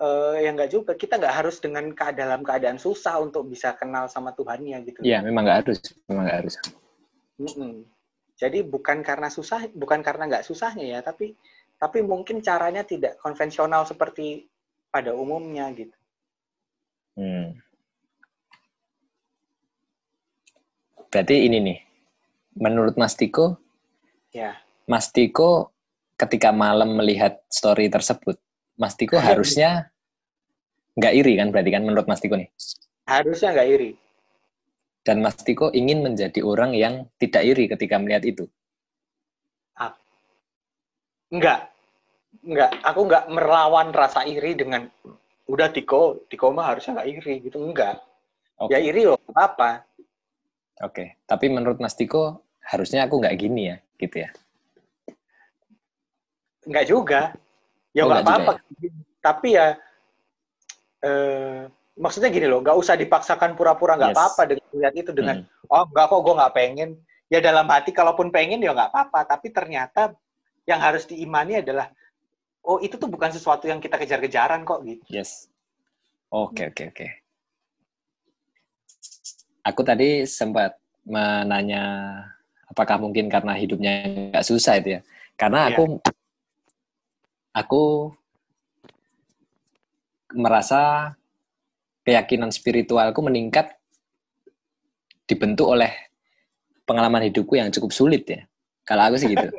uh, ya nggak juga kita nggak harus dengan dalam keadaan susah untuk bisa kenal sama Tuhannya gitu. Iya memang nggak harus, memang nggak harus. Mm -mm. Jadi bukan karena susah, bukan karena nggak susahnya ya, tapi tapi mungkin caranya tidak konvensional seperti pada umumnya gitu. Hmm. Berarti ini nih, menurut Mas Tiko, ya. Mas Tiko ketika malam melihat story tersebut, Mas Tiko harusnya nggak iri kan berarti kan menurut Mas Tiko nih? Harusnya nggak iri. Dan Mas Tiko ingin menjadi orang yang tidak iri ketika melihat itu? Ah. Enggak. Enggak. Aku nggak melawan rasa iri dengan udah Tiko, Tiko mah harusnya nggak iri gitu. Enggak. Okay. Ya iri loh, apa? Oke. Okay. Tapi menurut Mas Tiko harusnya aku nggak gini ya, gitu ya? Enggak juga ya oh, nggak oh, apa-apa ya? tapi ya eh, maksudnya gini loh nggak usah dipaksakan pura-pura nggak yes. apa-apa dengan lihat itu dengan hmm. oh nggak kok gue nggak pengen ya dalam hati kalaupun pengen ya nggak apa-apa tapi ternyata yang harus diimani adalah oh itu tuh bukan sesuatu yang kita kejar-kejaran kok gitu yes oke okay, oke okay, oke okay. aku tadi sempat menanya apakah mungkin karena hidupnya nggak susah itu ya karena aku yeah aku merasa keyakinan spiritualku meningkat dibentuk oleh pengalaman hidupku yang cukup sulit ya. Kalau aku sih gitu. (laughs)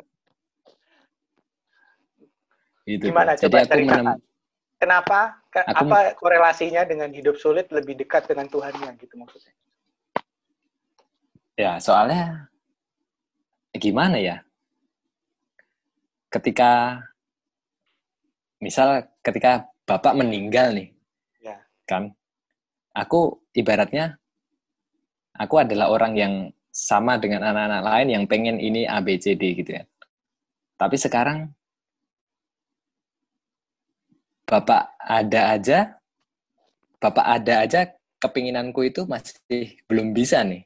gitu. Gimana Jadi coba aku menem... Kenapa? Ke, aku... Apa korelasinya dengan hidup sulit lebih dekat dengan Tuhannya gitu maksudnya? Ya, soalnya gimana ya? Ketika misal ketika bapak meninggal nih, ya. kan? Aku ibaratnya aku adalah orang yang sama dengan anak-anak lain yang pengen ini A, B, C, D gitu ya. Tapi sekarang Bapak ada aja, Bapak ada aja kepinginanku itu masih belum bisa nih.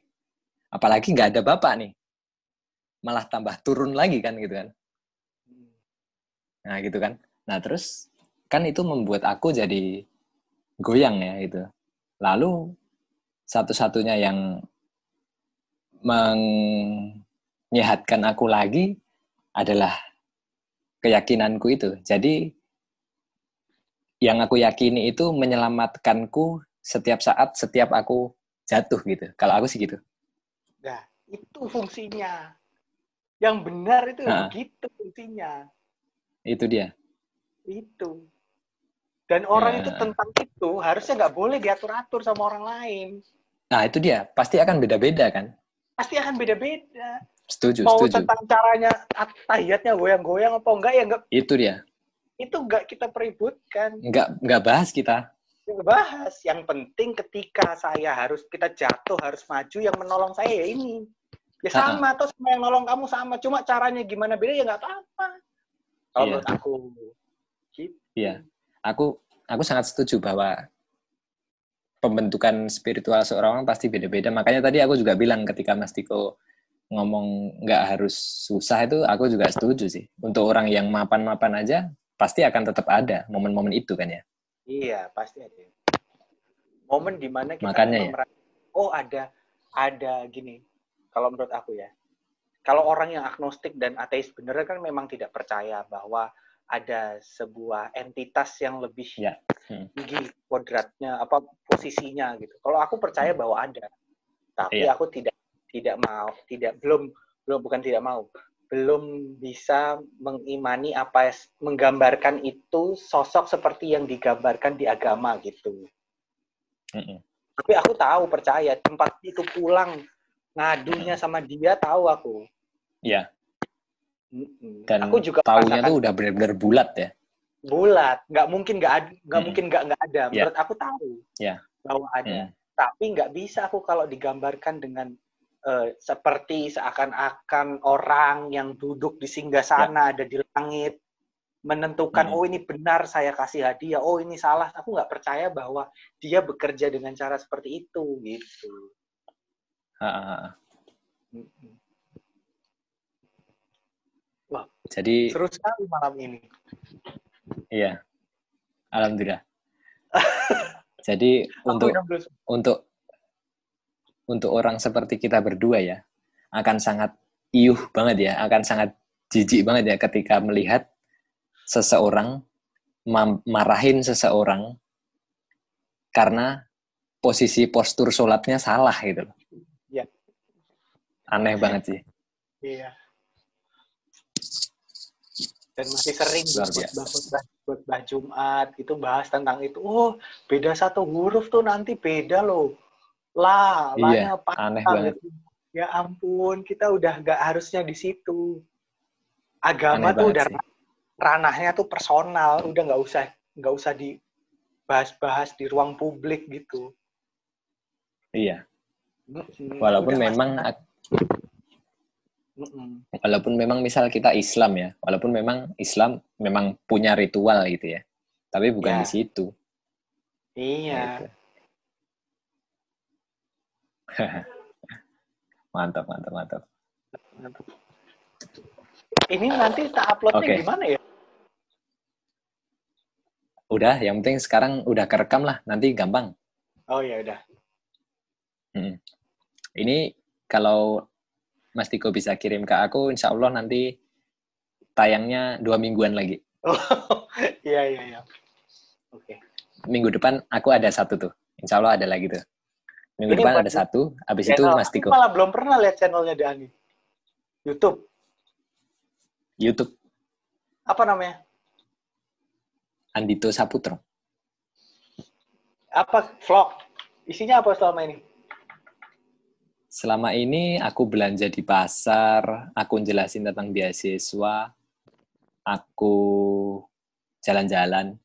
Apalagi nggak ada Bapak nih. Malah tambah turun lagi kan gitu kan. Nah gitu kan. Nah terus kan itu membuat aku jadi goyang ya itu. Lalu satu-satunya yang menyehatkan aku lagi adalah keyakinanku itu. Jadi yang aku yakini itu menyelamatkanku setiap saat, setiap aku jatuh gitu. Kalau aku sih gitu. Nah, itu fungsinya. Yang benar itu nah, begitu fungsinya. Itu dia. Itu. Dan orang ya. itu tentang itu harusnya nggak boleh diatur-atur sama orang lain. Nah, itu dia. Pasti akan beda-beda kan? pasti akan beda-beda. Setuju, Mau setuju. tentang caranya tahiyatnya goyang-goyang apa enggak ya enggak. Itu dia. Itu enggak kita peributkan. Enggak enggak bahas kita. Enggak bahas. Yang penting ketika saya harus kita jatuh harus maju yang menolong saya ya ini. Ya sama, atau sama yang nolong kamu sama. Cuma caranya gimana beda ya nggak apa-apa. Kalau iya. menurut aku. Gitu. Iya. Aku aku sangat setuju bahwa pembentukan spiritual seorang orang pasti beda-beda. Makanya tadi aku juga bilang ketika Mas Tiko ngomong nggak harus susah itu, aku juga setuju sih. Untuk orang yang mapan-mapan aja, pasti akan tetap ada momen-momen itu kan ya? Iya, pasti ada. Momen di mana kita Makanya ya. oh ada, ada gini, kalau menurut aku ya, kalau orang yang agnostik dan ateis bener kan memang tidak percaya bahwa ada sebuah entitas yang lebih ya. hmm. tinggi kodratnya apa posisinya gitu. Kalau aku percaya hmm. bahwa ada, tapi ya. aku tidak tidak mau tidak belum belum bukan tidak mau belum bisa mengimani apa menggambarkan itu sosok seperti yang digambarkan di agama gitu. -hmm. Tapi aku tahu percaya tempat itu pulang ngadunya sama dia tahu aku. Iya. Dan aku juga tahunya tuh udah benar-benar bulat ya. Bulat, nggak mungkin nggak ada, nggak hmm. mungkin nggak nggak ada. Yeah. Menurut aku tahu yeah. bahwa ada, hmm. tapi nggak bisa aku kalau digambarkan dengan uh, seperti seakan-akan orang yang duduk di singgah sana yeah. ada di langit menentukan hmm. oh ini benar saya kasih hadiah, oh ini salah. Aku nggak percaya bahwa dia bekerja dengan cara seperti itu gitu. Ha, ha, ha. Wah, jadi seru sekali malam ini. Iya. Alhamdulillah. (laughs) jadi untuk untuk untuk orang seperti kita berdua ya akan sangat iuh banget ya, akan sangat jijik banget ya ketika melihat seseorang marahin seseorang karena posisi postur sholatnya salah gitu loh. Iya. Aneh banget sih. Iya dan masih sering buat khutbah Jumat itu bahas tentang itu. Oh, beda satu huruf tuh nanti beda loh. Lah, iya, aneh banget. Ya ampun, kita udah gak harusnya di situ. Agama aneh tuh udah sih. ranahnya tuh personal, udah nggak usah nggak usah dibahas-bahas di ruang publik gitu. Iya. Walaupun memang Walaupun memang misal kita Islam ya, walaupun memang Islam memang punya ritual gitu ya, tapi bukan ya. di situ. Iya. Gitu. (laughs) mantap, mantap, mantap. Ini nanti tak uploadnya okay. gimana ya? Udah, yang penting sekarang udah kerekam lah, nanti gampang. Oh ya udah. Hmm. Ini kalau Mas Tiko bisa kirim ke aku, insya Allah nanti tayangnya dua mingguan lagi. Oh, (laughs) iya, iya, iya. Oke. Okay. Minggu depan aku ada satu tuh, Insya Allah ada lagi tuh. Minggu Ini depan ada satu, habis itu. Mas Aku Tiko. malah belum pernah lihat channelnya Dani. YouTube. YouTube Apa namanya? Andito Saputro. Apa vlog? Isinya apa selama ini? Selama ini aku belanja di pasar, aku jelasin tentang beasiswa, aku jalan-jalan.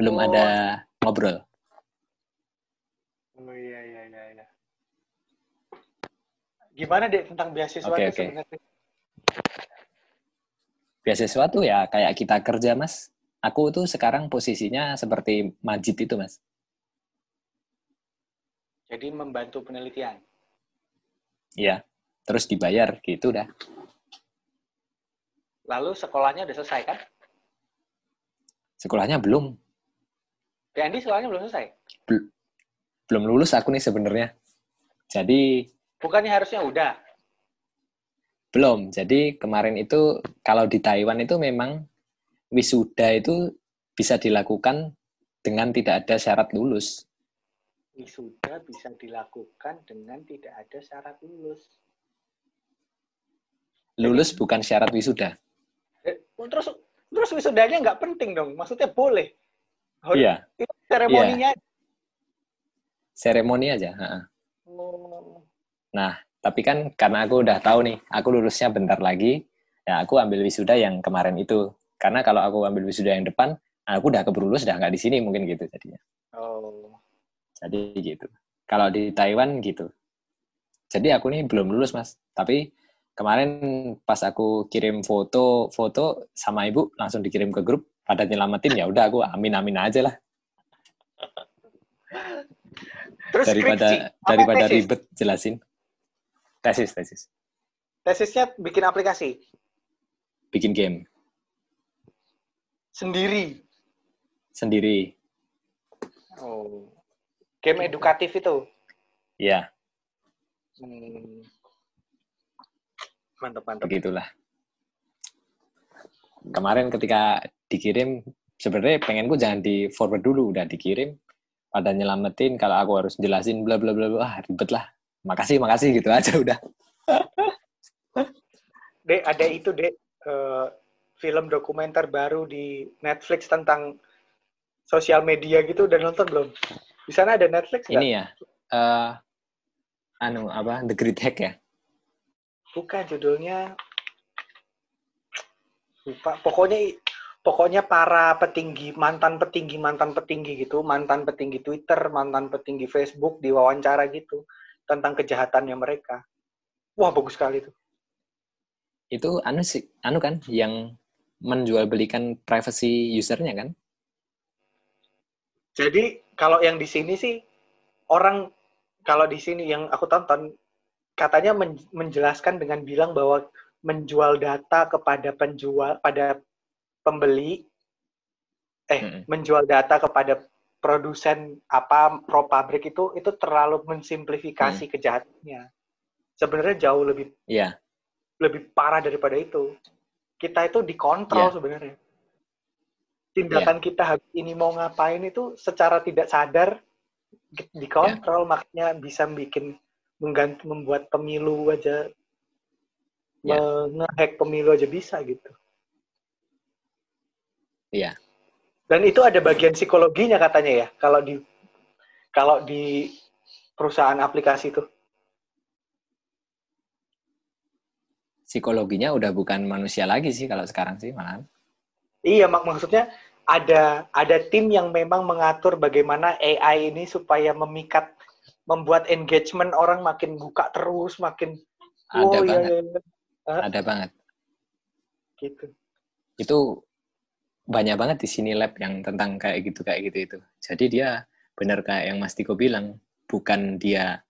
Belum Oh. ada ngobrol. Oh iya iya iya. iya. Gimana deh tentang beasiswa Oke, itu oke. sebenarnya? Beasiswa tuh ya kayak kita kerja, Mas. Aku tuh sekarang posisinya seperti Majid itu, Mas. Jadi membantu penelitian. Iya. Terus dibayar gitu dah. Lalu sekolahnya udah selesai kan? Sekolahnya belum. Andi sekolahnya belum selesai. Belum lulus aku nih sebenarnya. Jadi Bukannya harusnya udah. Belum. Jadi kemarin itu kalau di Taiwan itu memang wisuda itu bisa dilakukan dengan tidak ada syarat lulus. Wisuda bisa dilakukan dengan tidak ada syarat lulus. Lulus bukan syarat wisuda. Eh, terus terus wisudanya nggak penting dong. Maksudnya boleh. Iya, Itu seremoninya. seremoni aja. ha-ha. Oh. Tapi kan karena aku udah tahu nih, aku lulusnya bentar lagi, ya aku ambil wisuda yang kemarin itu. Karena kalau aku ambil wisuda yang depan, aku udah keburu lulus, udah nggak di sini mungkin gitu jadinya. Oh. Jadi gitu. Kalau di Taiwan gitu. Jadi aku nih belum lulus mas. Tapi kemarin pas aku kirim foto foto sama ibu langsung dikirim ke grup pada nyelamatin ya udah aku amin amin aja lah Terus daripada skripsi. Daripada tesis? ribet jelasin. Tesis tesis. Tesisnya bikin aplikasi Bikin game sendiri. sendiri. Oh. Game edukatif itu. Ya Hmm. Mantap mantap. begitulah. Kemarin ketika dikirim sebenarnya pengenku jangan di forward dulu udah dikirim pada nyelamatin kalau aku harus jelasin bla bla bla bla ah, ribet lah makasih makasih gitu aja udah (laughs) Dek, ada itu, Dek. eh, film dokumenter baru di Netflix tentang sosial media gitu. Udah nonton belum? Di sana ada Netflix nggak? ini ya eh anu apa The Great Hack ya Bukan judulnya. Lupa. Pokoknya pokoknya para petinggi, mantan petinggi, mantan petinggi gitu, mantan petinggi Twitter, mantan petinggi Facebook diwawancara gitu tentang kejahatannya mereka. Wah, bagus sekali tuh. itu anu sih anu kan yang menjual belikan privacy usernya kan Jadi kalau yang di sini sih orang kalau di sini yang aku tonton katanya men- menjelaskan dengan bilang bahwa menjual data kepada penjual pada pembeli eh Mm-mm. menjual data kepada produsen apa pro pabrik itu itu terlalu mensimplifikasi kejahatannya. Sebenarnya jauh lebih iya lebih parah daripada itu. Kita itu dikontrol Iya. sebenarnya. Tindakan kita habis ini mau ngapain itu secara tidak sadar di- dikontrol, makanya bisa bikin mengganti membuat pemilu aja Iya. ngehack pemilu aja bisa gitu. iya Dan itu ada bagian psikologinya katanya ya, kalau di kalau di perusahaan aplikasi itu. psikologinya udah bukan manusia lagi sih kalau sekarang sih malahan Iya, mak maksudnya ada ada tim yang memang mengatur bagaimana AI ini supaya memikat membuat engagement orang makin buka terus, makin ada oh iya, banget iya, iya, ada banget gitu. itu banyak banget di sini lab yang tentang kayak gitu kayak gitu itu. Jadi dia benar kayak yang Mas Tiko bilang, bukan dia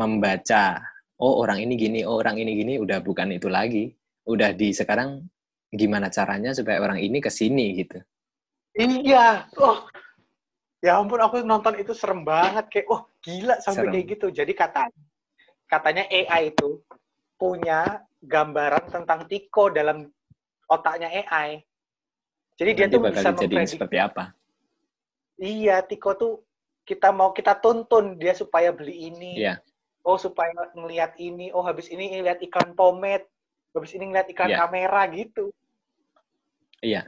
membaca oh orang ini gini, oh orang ini gini, udah bukan itu lagi. Udah di sekarang gimana caranya supaya orang ini ke sini gitu. Iya, oh ya ampun aku nonton itu serem banget kayak oh gila sampai Serem. kayak gitu. Jadi kata katanya AI itu punya gambaran tentang Tiko dalam otaknya AI. Jadi dia Nanti tuh bakal bisa memprediksi seperti apa? Iya, Tiko tuh kita mau kita tuntun dia supaya beli ini. Iya. Oh, supaya ngelihat ini. Oh, habis ini ngelihat iklan pomade. Habis ini ngelihat iklan Iya. kamera gitu. Iya.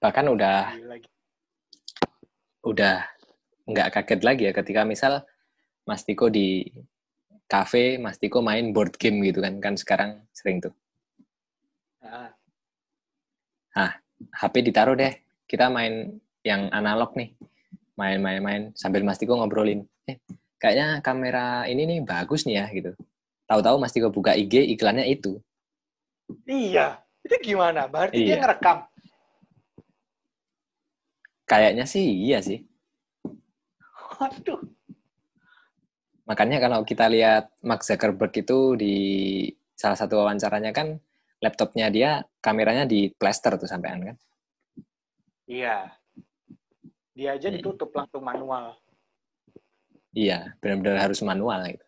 Bahkan udah gila. udah nggak kaget lagi ya ketika misal Mas Tiko di cafe, Mas Tiko main board game gitu kan. Kan sekarang sering tuh. Nah, HP ditaruh deh. Kita main yang analog nih. Main-main-main sambil Mas Tiko ngobrolin. Eh, kayaknya kamera ini nih bagus nih ya gitu. Tahu-tahu Mas Tiko buka IG iklannya itu. iya. Itu gimana? Berarti dia Iya. ngerekam. Kayaknya sih iya sih. Waduh. Makanya kalau kita lihat Mark Zuckerberg itu di salah satu wawancaranya kan laptopnya dia kameranya di plaster tuh sampean kan. Iya. Dia aja Hmm. ditutup langsung manual. Iya, benar-benar harus manual gitu.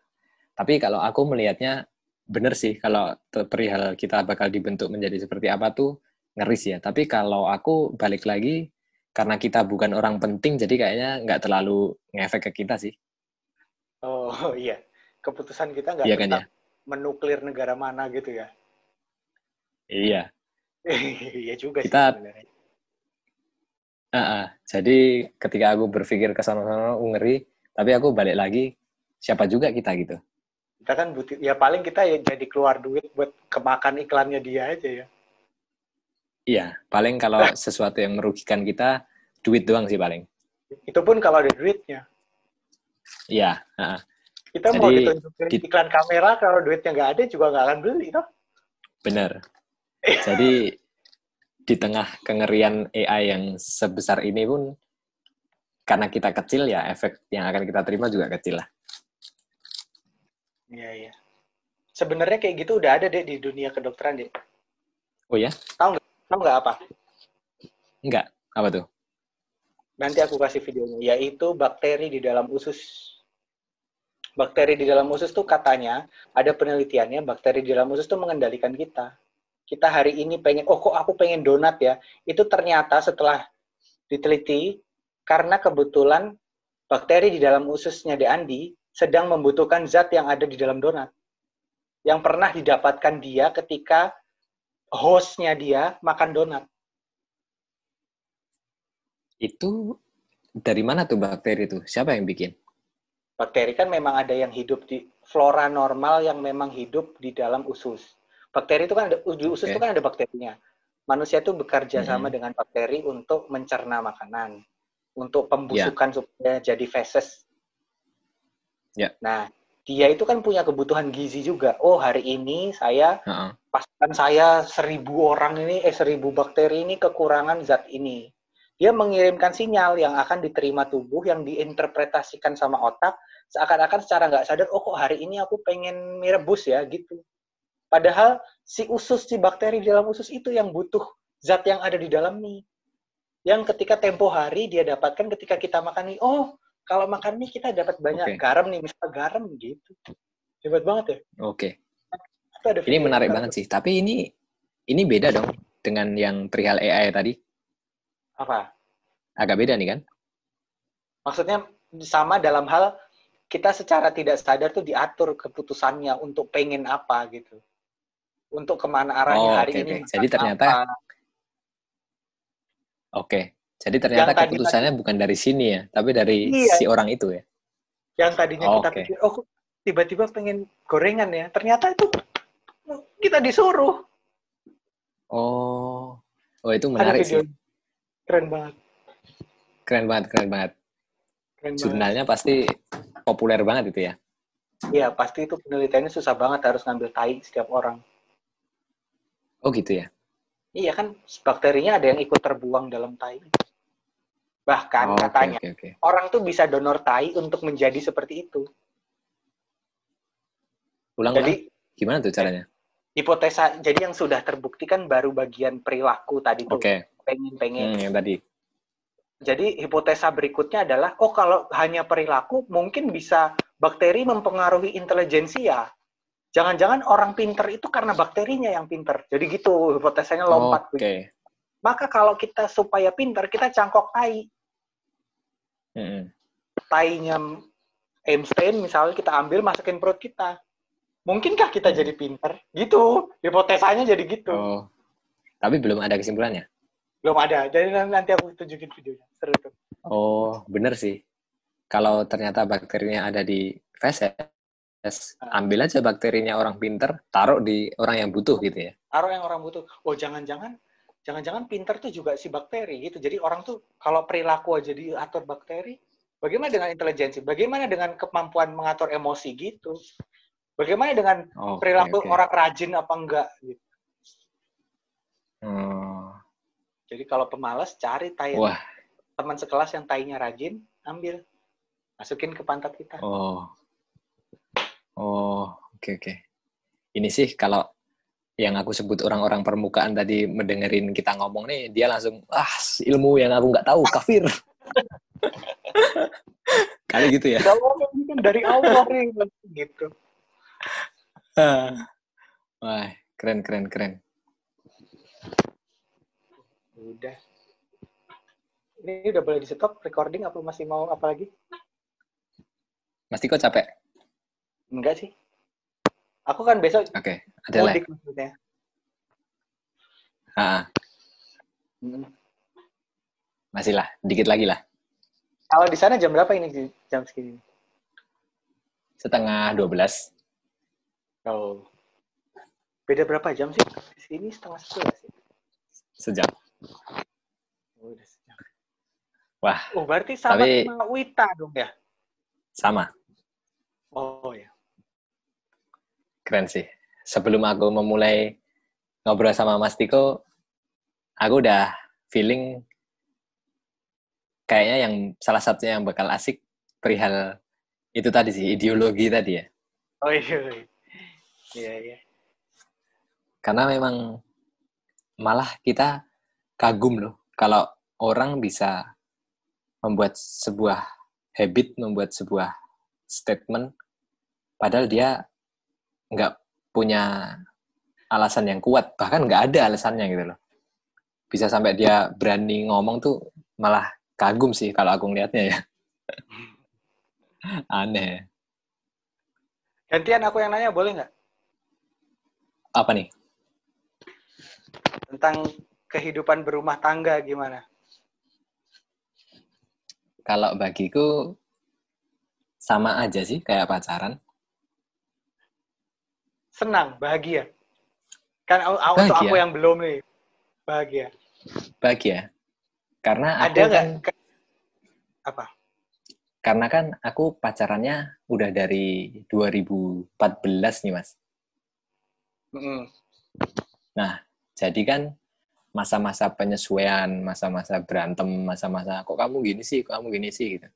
Tapi kalau aku melihatnya bener sih kalau perihal kita bakal dibentuk menjadi seperti apa tuh ngeri sih ya. Tapi kalau aku balik lagi karena kita bukan orang penting jadi kayaknya nggak terlalu ngefek ke kita sih. Oh (laughs) iya. Keputusan kita nggak Iya kan tentang menuklir negara mana gitu ya. Iya. (laughs) Iya juga Kita- sih sebenarnya. Ah, ah. jadi ketika aku berpikir ke sana-sana aku ngeri, tapi aku balik lagi siapa juga kita gitu. Kita kan butuh, ya paling kita ya jadi keluar duit buat kemakan iklannya dia aja ya. Iya, paling kalau sesuatu yang merugikan kita duit doang sih paling. Itu pun kalau ada duitnya. Iya, ah. Kita mau Jadi, ditunjukin di- iklan kamera kalau duitnya nggak ada juga nggak akan beli, toh? bener. Jadi di tengah kengerian AI yang sebesar ini pun karena kita kecil ya efek yang akan kita terima juga kecil lah. Iya iya. Sebenarnya kayak gitu udah ada deh di dunia kedokteran deh. Oh ya? Tahu nggak apa? Enggak. Apa tuh? Nanti aku kasih videonya. Yaitu bakteri di dalam usus. Bakteri di dalam usus tuh katanya ada penelitiannya bakteri di dalam usus tuh mengendalikan kita. Kita hari ini pengen, oh kok aku pengen donat ya. Itu ternyata setelah diteliti karena kebetulan bakteri di dalam ususnya De Andi sedang membutuhkan zat yang ada di dalam donat. Yang pernah didapatkan dia ketika hostnya dia makan donat. Itu dari mana tuh bakteri itu? Siapa yang bikin? Bakteri kan memang ada yang hidup di flora normal yang memang hidup di dalam usus. Bakteri itu kan ada, di usus Oke. itu kan ada bakterinya. Manusia itu bekerja Mhm. sama dengan bakteri untuk mencerna makanan, untuk Ya. pembusukan supaya jadi feses. Ya. Nah, dia itu kan punya kebutuhan gizi juga. Oh, hari ini saya Heeh. pasukan saya seribu orang ini, eh seribu bakteri ini kekurangan zat ini. Dia mengirimkan sinyal yang akan diterima tubuh, yang diinterpretasikan sama otak, seakan-akan secara nggak sadar, oh kok hari ini aku pengen mie rebus ya, gitu. Padahal si usus, si bakteri di dalam usus itu yang butuh zat yang ada di dalam mie. Yang ketika tempo hari dia dapatkan ketika kita makan mie, oh kalau makan mie kita dapat banyak Oke. garam nih, misalnya garam gitu. Hebat banget ya. Oke. Ada Ini menarik banget sih. Tapi ini ini beda dong dengan yang perihal AI tadi. Apa? Agak beda nih kan? Maksudnya sama dalam hal kita secara tidak sadar tuh diatur keputusannya untuk pengen apa gitu. Untuk ke mana arahnya Oh, hari oke, ini. oke. Jadi ternyata-. Oke. Jadi ternyata Yang tadi- keputusannya bukan dari sini ya, tapi dari Iya. si orang itu ya. yang tadinya kita Oke. pikir, oh tiba-tiba pengen gorengan ya. Ternyata itu kita disuruh. Oh. Oh, itu menarik sih. Keren banget. Keren banget, keren banget. Keren banget. Jurnalnya pasti populer banget itu ya. Iya, pasti itu penelitiannya susah banget harus ngambil tai setiap orang. Oh, gitu ya. Iya kan, bakterinya ada yang ikut terbuang dalam tai. Bahkan Oh, katanya, Oke, oke. orang tuh bisa donor tai untuk menjadi seperti itu. Ulang, Jadi, ulang. Gimana tuh caranya? hipotesa jadi yang sudah terbukti kan baru bagian perilaku tadi tuh Oke. pengen-pengen. Hmm, yang tadi. Jadi hipotesa berikutnya adalah oh kalau hanya perilaku mungkin bisa bakteri mempengaruhi intelijensia. Jangan-jangan orang pinter itu karena bakterinya yang pinter. Jadi gitu hipotesanya lompat. Oke. Maka kalau kita supaya pinter kita cangkok tai. Tainya Einstein misalnya kita ambil masukin perut kita. Mungkinkah kita Hmm. jadi pinter? Gitu. Hipotesanya jadi gitu. Oh. Tapi belum ada kesimpulannya. Belum ada. Jadi nanti aku tunjukin videonya. Seru tuh. Oh, bener sih. Kalau ternyata bakterinya ada di feses, Ah. ambil aja bakterinya orang pinter, taruh di orang yang butuh gitu ya. Taruh yang orang butuh. Oh, jangan-jangan jangan-jangan pinter tuh juga si bakteri gitu. Jadi orang tuh kalau perilaku aja diatur bakteri, bagaimana dengan intelijensi? Bagaimana dengan kemampuan mengatur emosi gitu? Bagaimana dengan Oke, perilaku orang rajin apa enggak gitu. Hmm. Jadi kalau pemalas cari tai teman sekelas yang tainya rajin, ambil. Masukin ke pantat kita. oh. Oh, oke oke. Ini sih kalau yang aku sebut orang-orang permukaan tadi mendengerin kita ngomong nih, dia langsung, ah ilmu yang aku nggak tahu, kafir. (laughs) Kali gitu ya. Kan dari Allah nih gitu. Wah, keren keren keren. Udah. Ini udah boleh di stop recording apa masih mau apa lagi? Mas Tiko capek? Enggak sih. Aku kan besok Oke, ada lah. mudik maksudnya. Ah, Hmm. masih lah, dikit lagi lah. Kalau di sana jam berapa ini jam segini? Setengah 12. Oh. Beda berapa jam sih? Di sini setengah sebelas sih. Sejam. Oh, udah sejam. Wah, Oh, berarti sama Tapi- sama Wita dong ya? sama. Oh ya. Keren sih. Sebelum aku memulai ngobrol sama Mas Tiko, aku udah feeling kayaknya yang salah satunya yang bakal asik perihal itu tadi sih, ideologi tadi ya. Oh iya. iya. Iya, iya. Karena memang malah kita kagum loh kalau orang bisa membuat sebuah habit, membuat sebuah statement, padahal dia nggak punya alasan yang kuat, bahkan nggak ada alasannya gitu loh. Bisa sampai dia berani ngomong tuh malah kagum sih kalau aku ngeliatnya ya. (laughs) Aneh. Gantian aku yang nanya boleh nggak? Apa nih? Tentang kehidupan berumah tangga gimana? Kalau bagiku sama aja sih kayak pacaran. Senang, bahagia. Kan aku- aku- untuk Bahagia. aku yang belum nih. Bahagia. Bahagia. Karena Ada nggak? kan, Apa? karena kan aku pacarannya udah dari 2014 nih mas. Mm-mm. Jadi kan masa-masa penyesuaian, masa-masa berantem, masa-masa kok kamu gini sih, kok kamu gini sih gitu.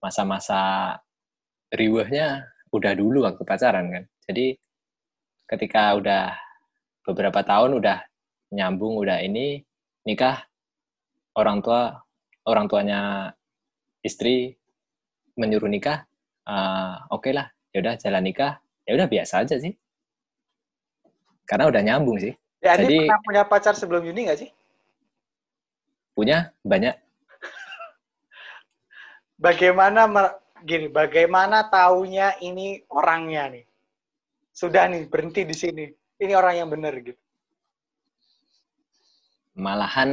Masa-masa riwahnya udah dulu waktu pacaran kan. Jadi ketika udah beberapa tahun udah nyambung, udah ini nikah, orang tua orang tuanya istri menyuruh nikah, ah, oke lah, ya udah jalan nikah, ya udah biasa aja sih. Karena udah nyambung sih. Ya, Adi Jadi- pernah punya pacar sebelum Yuni nggak sih? Punya banyak Bagaimana gini? Bagaimana taunya ini orangnya nih? Sudah nih berhenti di sini. Ini orang yang benar gitu. malahan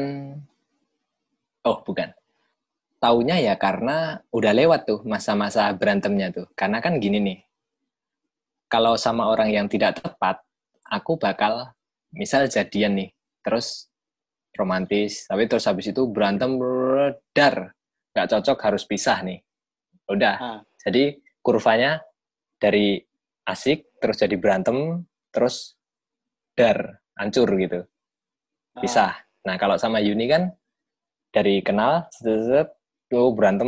oh bukan taunya ya karena udah lewat tuh masa-masa berantemnya tuh karena kan gini nih kalau sama orang yang tidak tepat aku bakal misal jadian nih terus romantis tapi terus habis itu berantem dar nggak cocok harus pisah nih udah Ah. jadi kurvanya dari asik terus jadi berantem terus dar hancur gitu Ah. pisah. Nah, kalau sama Yuni kan dari kenal, set, tuh berantem,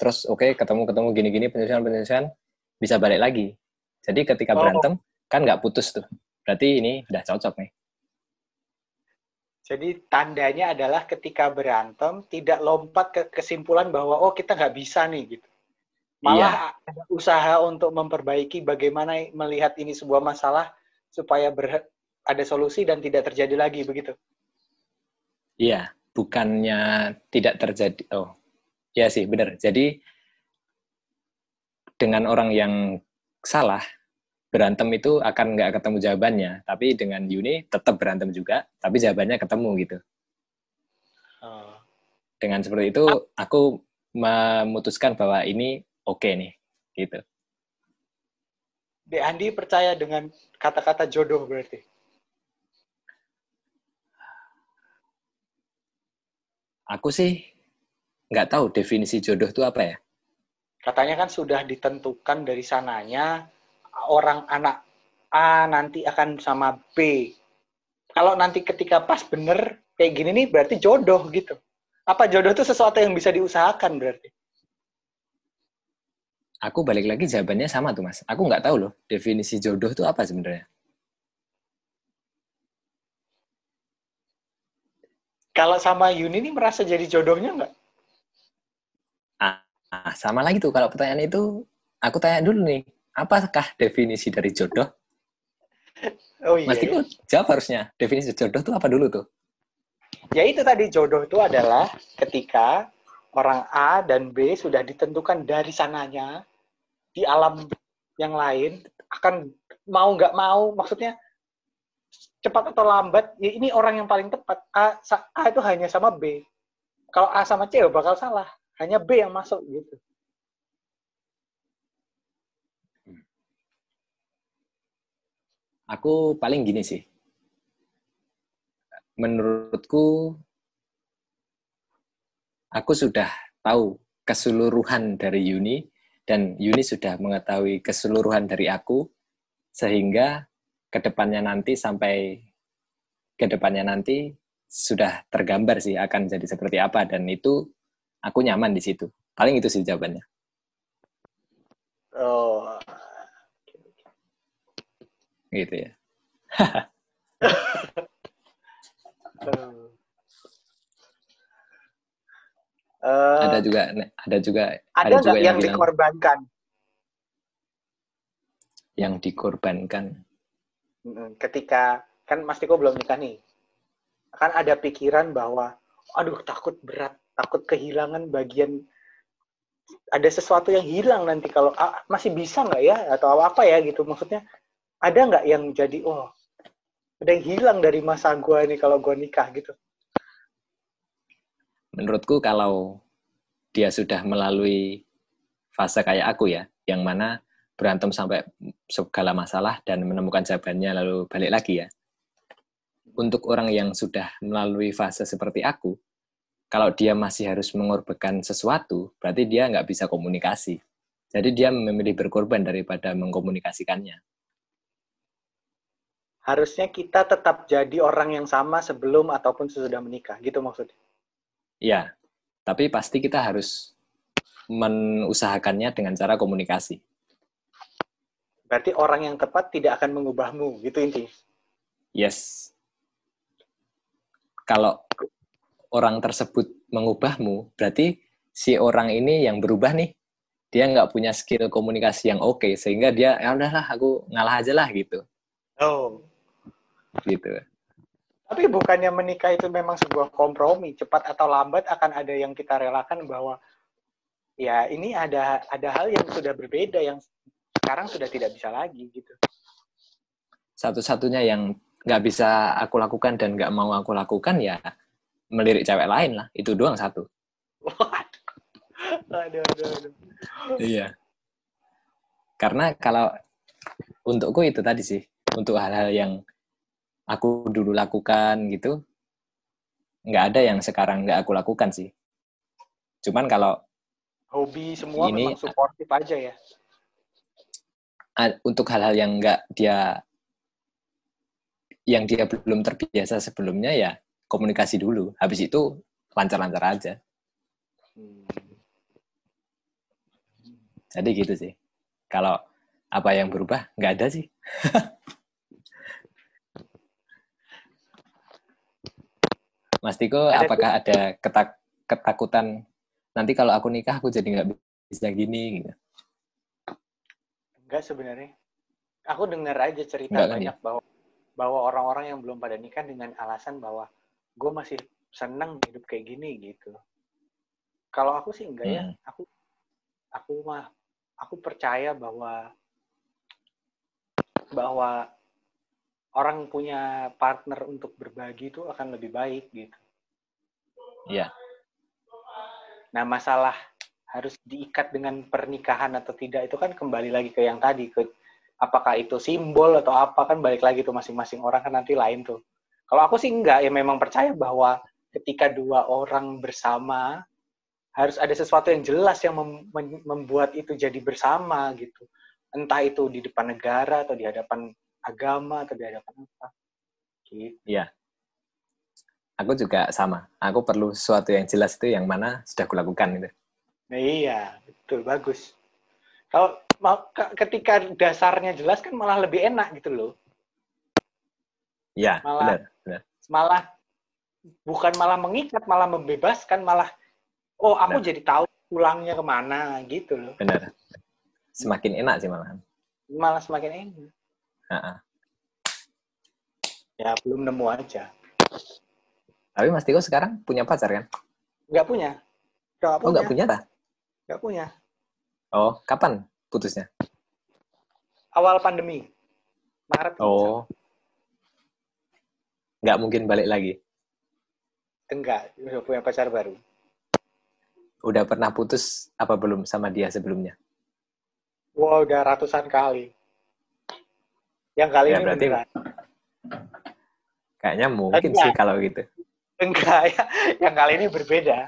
terus oke ketemu-ketemu gini-gini penyelesaian-penyelesaian, bisa balik lagi. Jadi ketika Oh. berantem, kan nggak putus tuh. Berarti ini udah cocok nih. Jadi tandanya adalah ketika berantem tidak lompat ke kesimpulan bahwa oh kita nggak bisa nih gitu. Malah ada usaha untuk memperbaiki bagaimana melihat ini sebuah masalah supaya ber- ada solusi dan tidak terjadi lagi begitu. Iya, bukannya tidak terjadi. Oh, ya sih benar. Jadi dengan orang yang salah berantem itu akan nggak ketemu jawabannya. Tapi dengan Yuni tetap berantem juga, tapi jawabannya ketemu gitu. Oh. Dengan seperti itu, aku memutuskan bahwa ini oke okay nih, gitu. Dek Andi percaya dengan kata-kata jodoh berarti? Aku sih nggak tahu definisi jodoh itu apa ya. Katanya kan sudah ditentukan dari sananya orang anak A nanti akan sama B. Kalau nanti ketika pas bener kayak gini nih berarti jodoh gitu. Apa jodoh itu sesuatu yang bisa diusahakan berarti? Aku balik lagi jawabannya sama tuh mas. Aku nggak tahu loh definisi jodoh itu apa sebenarnya. Kalau sama Yuni ini merasa jadi jodohnya nggak? Ah, sama lagi tuh kalau pertanyaan itu aku tanya dulu nih, apakah definisi dari jodoh? (laughs) Oh iya. Mas Tiko iya. jawab harusnya. Definisi jodoh itu apa dulu tuh? Ya itu tadi jodoh itu adalah ketika orang A dan B sudah ditentukan dari sananya di alam yang lain akan mau nggak mau maksudnya cepat atau lambat, ya ini orang yang paling tepat. A, A itu hanya sama B. Kalau A sama C ya bakal salah. Hanya B yang masuk gitu. Aku paling gini sih. Menurutku, aku sudah tahu keseluruhan dari Yuni, dan Yuni sudah mengetahui keseluruhan dari aku, sehingga ke depannya nanti sampai ke depannya nanti sudah tergambar sih akan jadi seperti apa dan itu aku nyaman di situ. Paling itu sih jawabannya. Oh. Gitu ya (laughs) (laughs) uh, ada juga ada juga ada, ada juga yang, yang dikorbankan? Yang dikorbankan. Ketika kan Mas Tiko belum nikah nih, kan ada pikiran bahwa, aduh takut berat, takut kehilangan bagian ada sesuatu yang hilang nanti kalau ah, masih bisa nggak ya? Atau apa ya? Gitu. Maksudnya ada nggak yang jadi oh ada yang hilang dari masa gue nih kalau gue nikah? Gitu menurutku kalau dia sudah melalui fase kayak aku ya yang mana berantem sampai segala masalah dan menemukan jawabannya lalu balik lagi ya. Untuk orang yang sudah melalui fase seperti aku, kalau dia masih harus mengorbankan sesuatu, berarti dia nggak bisa komunikasi. Jadi dia memilih berkorban daripada mengkomunikasikannya. Harusnya kita tetap jadi orang yang sama sebelum ataupun sesudah menikah, gitu maksudnya? Iya, tapi pasti kita harus menusahakannya dengan cara komunikasi. Berarti orang yang tepat tidak akan mengubahmu, gitu inti. Yes. Kalau orang tersebut mengubahmu, berarti si orang ini yang berubah nih, dia nggak punya skill komunikasi yang oke, okay, sehingga dia, ya udahlah, aku ngalah aja lah, gitu. Oh. Gitu. Tapi bukannya menikah itu memang sebuah kompromi, cepat atau lambat akan ada yang kita relakan bahwa ya ini ada ada hal yang sudah berbeda yang sekarang sudah tidak bisa lagi gitu. Satu-satunya yang nggak bisa aku lakukan dan nggak mau aku lakukan ya melirik cewek lain lah. Itu doang satu. aduh, aduh, aduh. Iya. Karena kalau untukku itu tadi sih, untuk hal-hal yang aku dulu lakukan gitu, nggak ada yang sekarang nggak aku lakukan sih. Cuman kalau hobi semua ini, memang suportif aja ya untuk hal-hal yang enggak dia yang dia belum terbiasa sebelumnya ya komunikasi dulu. Habis itu lancar-lancar aja. Hmm. Jadi gitu sih. Kalau apa yang berubah nggak ada sih. (laughs) Mas Tiko, ada apakah ada ketak ketakutan nanti kalau aku nikah aku jadi nggak bisa gini gitu? Enggak sebenarnya. Aku dengar aja cerita Enggak, kan banyak kan, bahwa bahwa orang-orang yang belum pada nikah dengan alasan bahwa gue masih seneng hidup kayak gini gitu. Kalau aku sih enggak ya. Hmm. Aku aku mah aku percaya bahwa bahwa orang punya partner untuk berbagi itu akan lebih baik gitu. Iya. Nah, masalah harus diikat dengan pernikahan atau tidak itu kan kembali lagi ke yang tadi ke apakah itu simbol atau apa kan balik lagi tuh masing-masing orang kan nanti lain tuh. Kalau aku sih enggak ya memang percaya bahwa ketika dua orang bersama harus ada sesuatu yang jelas yang mem- mem- membuat itu jadi bersama gitu. Entah itu di depan negara atau di hadapan agama atau di hadapan apa. Gitu. Aku juga sama. Aku perlu sesuatu yang jelas itu yang mana sudah kulakukan gitu. Nah, iya, betul bagus. Kalau ketika dasarnya jelas kan malah lebih enak gitu loh. Iya, Malah- benar, benar. Malah bukan malah mengikat, malah membebaskan, malah oh aku Benar. jadi tahu pulangnya ke mana gitu loh. Benar. Semakin enak sih malahan. Malah semakin enak. Ha-ha. Ya belum nemu aja. Tapi Mas Tiko sekarang punya pacar kan? Nggak punya. Nggak Oh, punya. nggak punya ta? Nggak punya. Oh, kapan putusnya? Awal pandemi. Maret. Oh. Nggak mungkin balik lagi. Enggak, udah punya pacar baru. Udah pernah putus apa belum sama dia sebelumnya? Wah, udah ratusan kali. Yang kali Ya, ini berarti- beneran. Kayaknya mungkin Enggak. sih kalau gitu. Enggak ya, yang kali ini berbeda.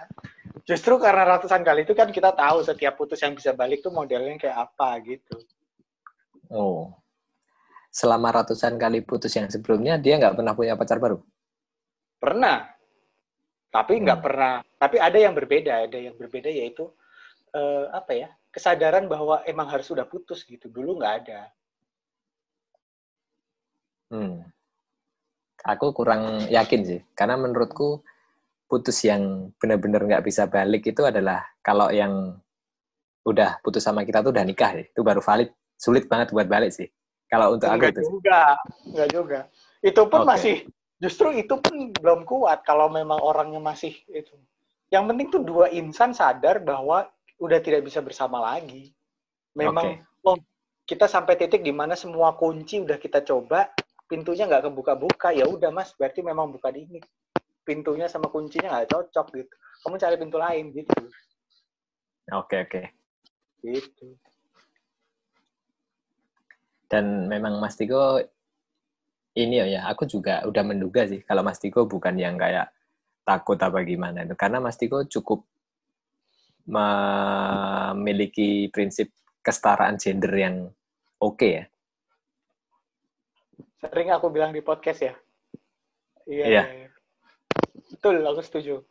Justru karena ratusan kali itu kan kita tahu setiap putus yang bisa balik tuh modelnya kayak apa gitu. Oh. Selama ratusan kali putus yang sebelumnya, dia nggak pernah punya pacar baru? Pernah, tapi nggak Hmm. pernah. Tapi ada yang berbeda, ada yang berbeda yaitu eh, apa ya kesadaran bahwa emang harus sudah putus gitu. Dulu nggak ada. Hmm. Aku kurang yakin sih, karena menurutku putus yang benar-benar nggak bisa balik itu adalah kalau yang udah putus sama kita tuh udah nikah sih. Itu baru valid. Sulit banget buat balik sih. Kalau untuk aku itu. juga, enggak juga. Itu pun Oke. masih justru itu pun belum kuat kalau memang orangnya masih itu. Yang penting tuh dua insan sadar bahwa udah tidak bisa bersama lagi. Memang oh kita sampai titik di mana semua kunci udah kita coba, pintunya nggak kebuka-buka, ya udah mas, berarti memang bukan ini. Pintunya sama kuncinya nggak cocok gitu. Kamu cari pintu lain gitu. Oke, oke. Gitu. Dan memang Mas Tiko ini ya, aku juga udah menduga sih kalau Mas Tiko bukan yang kayak takut apa gimana itu. Karena Mas Tiko cukup memiliki prinsip kesetaraan gender yang oke ya. Sering aku bilang di podcast ya. Iya. Iya. iya. Betul, aku setuju.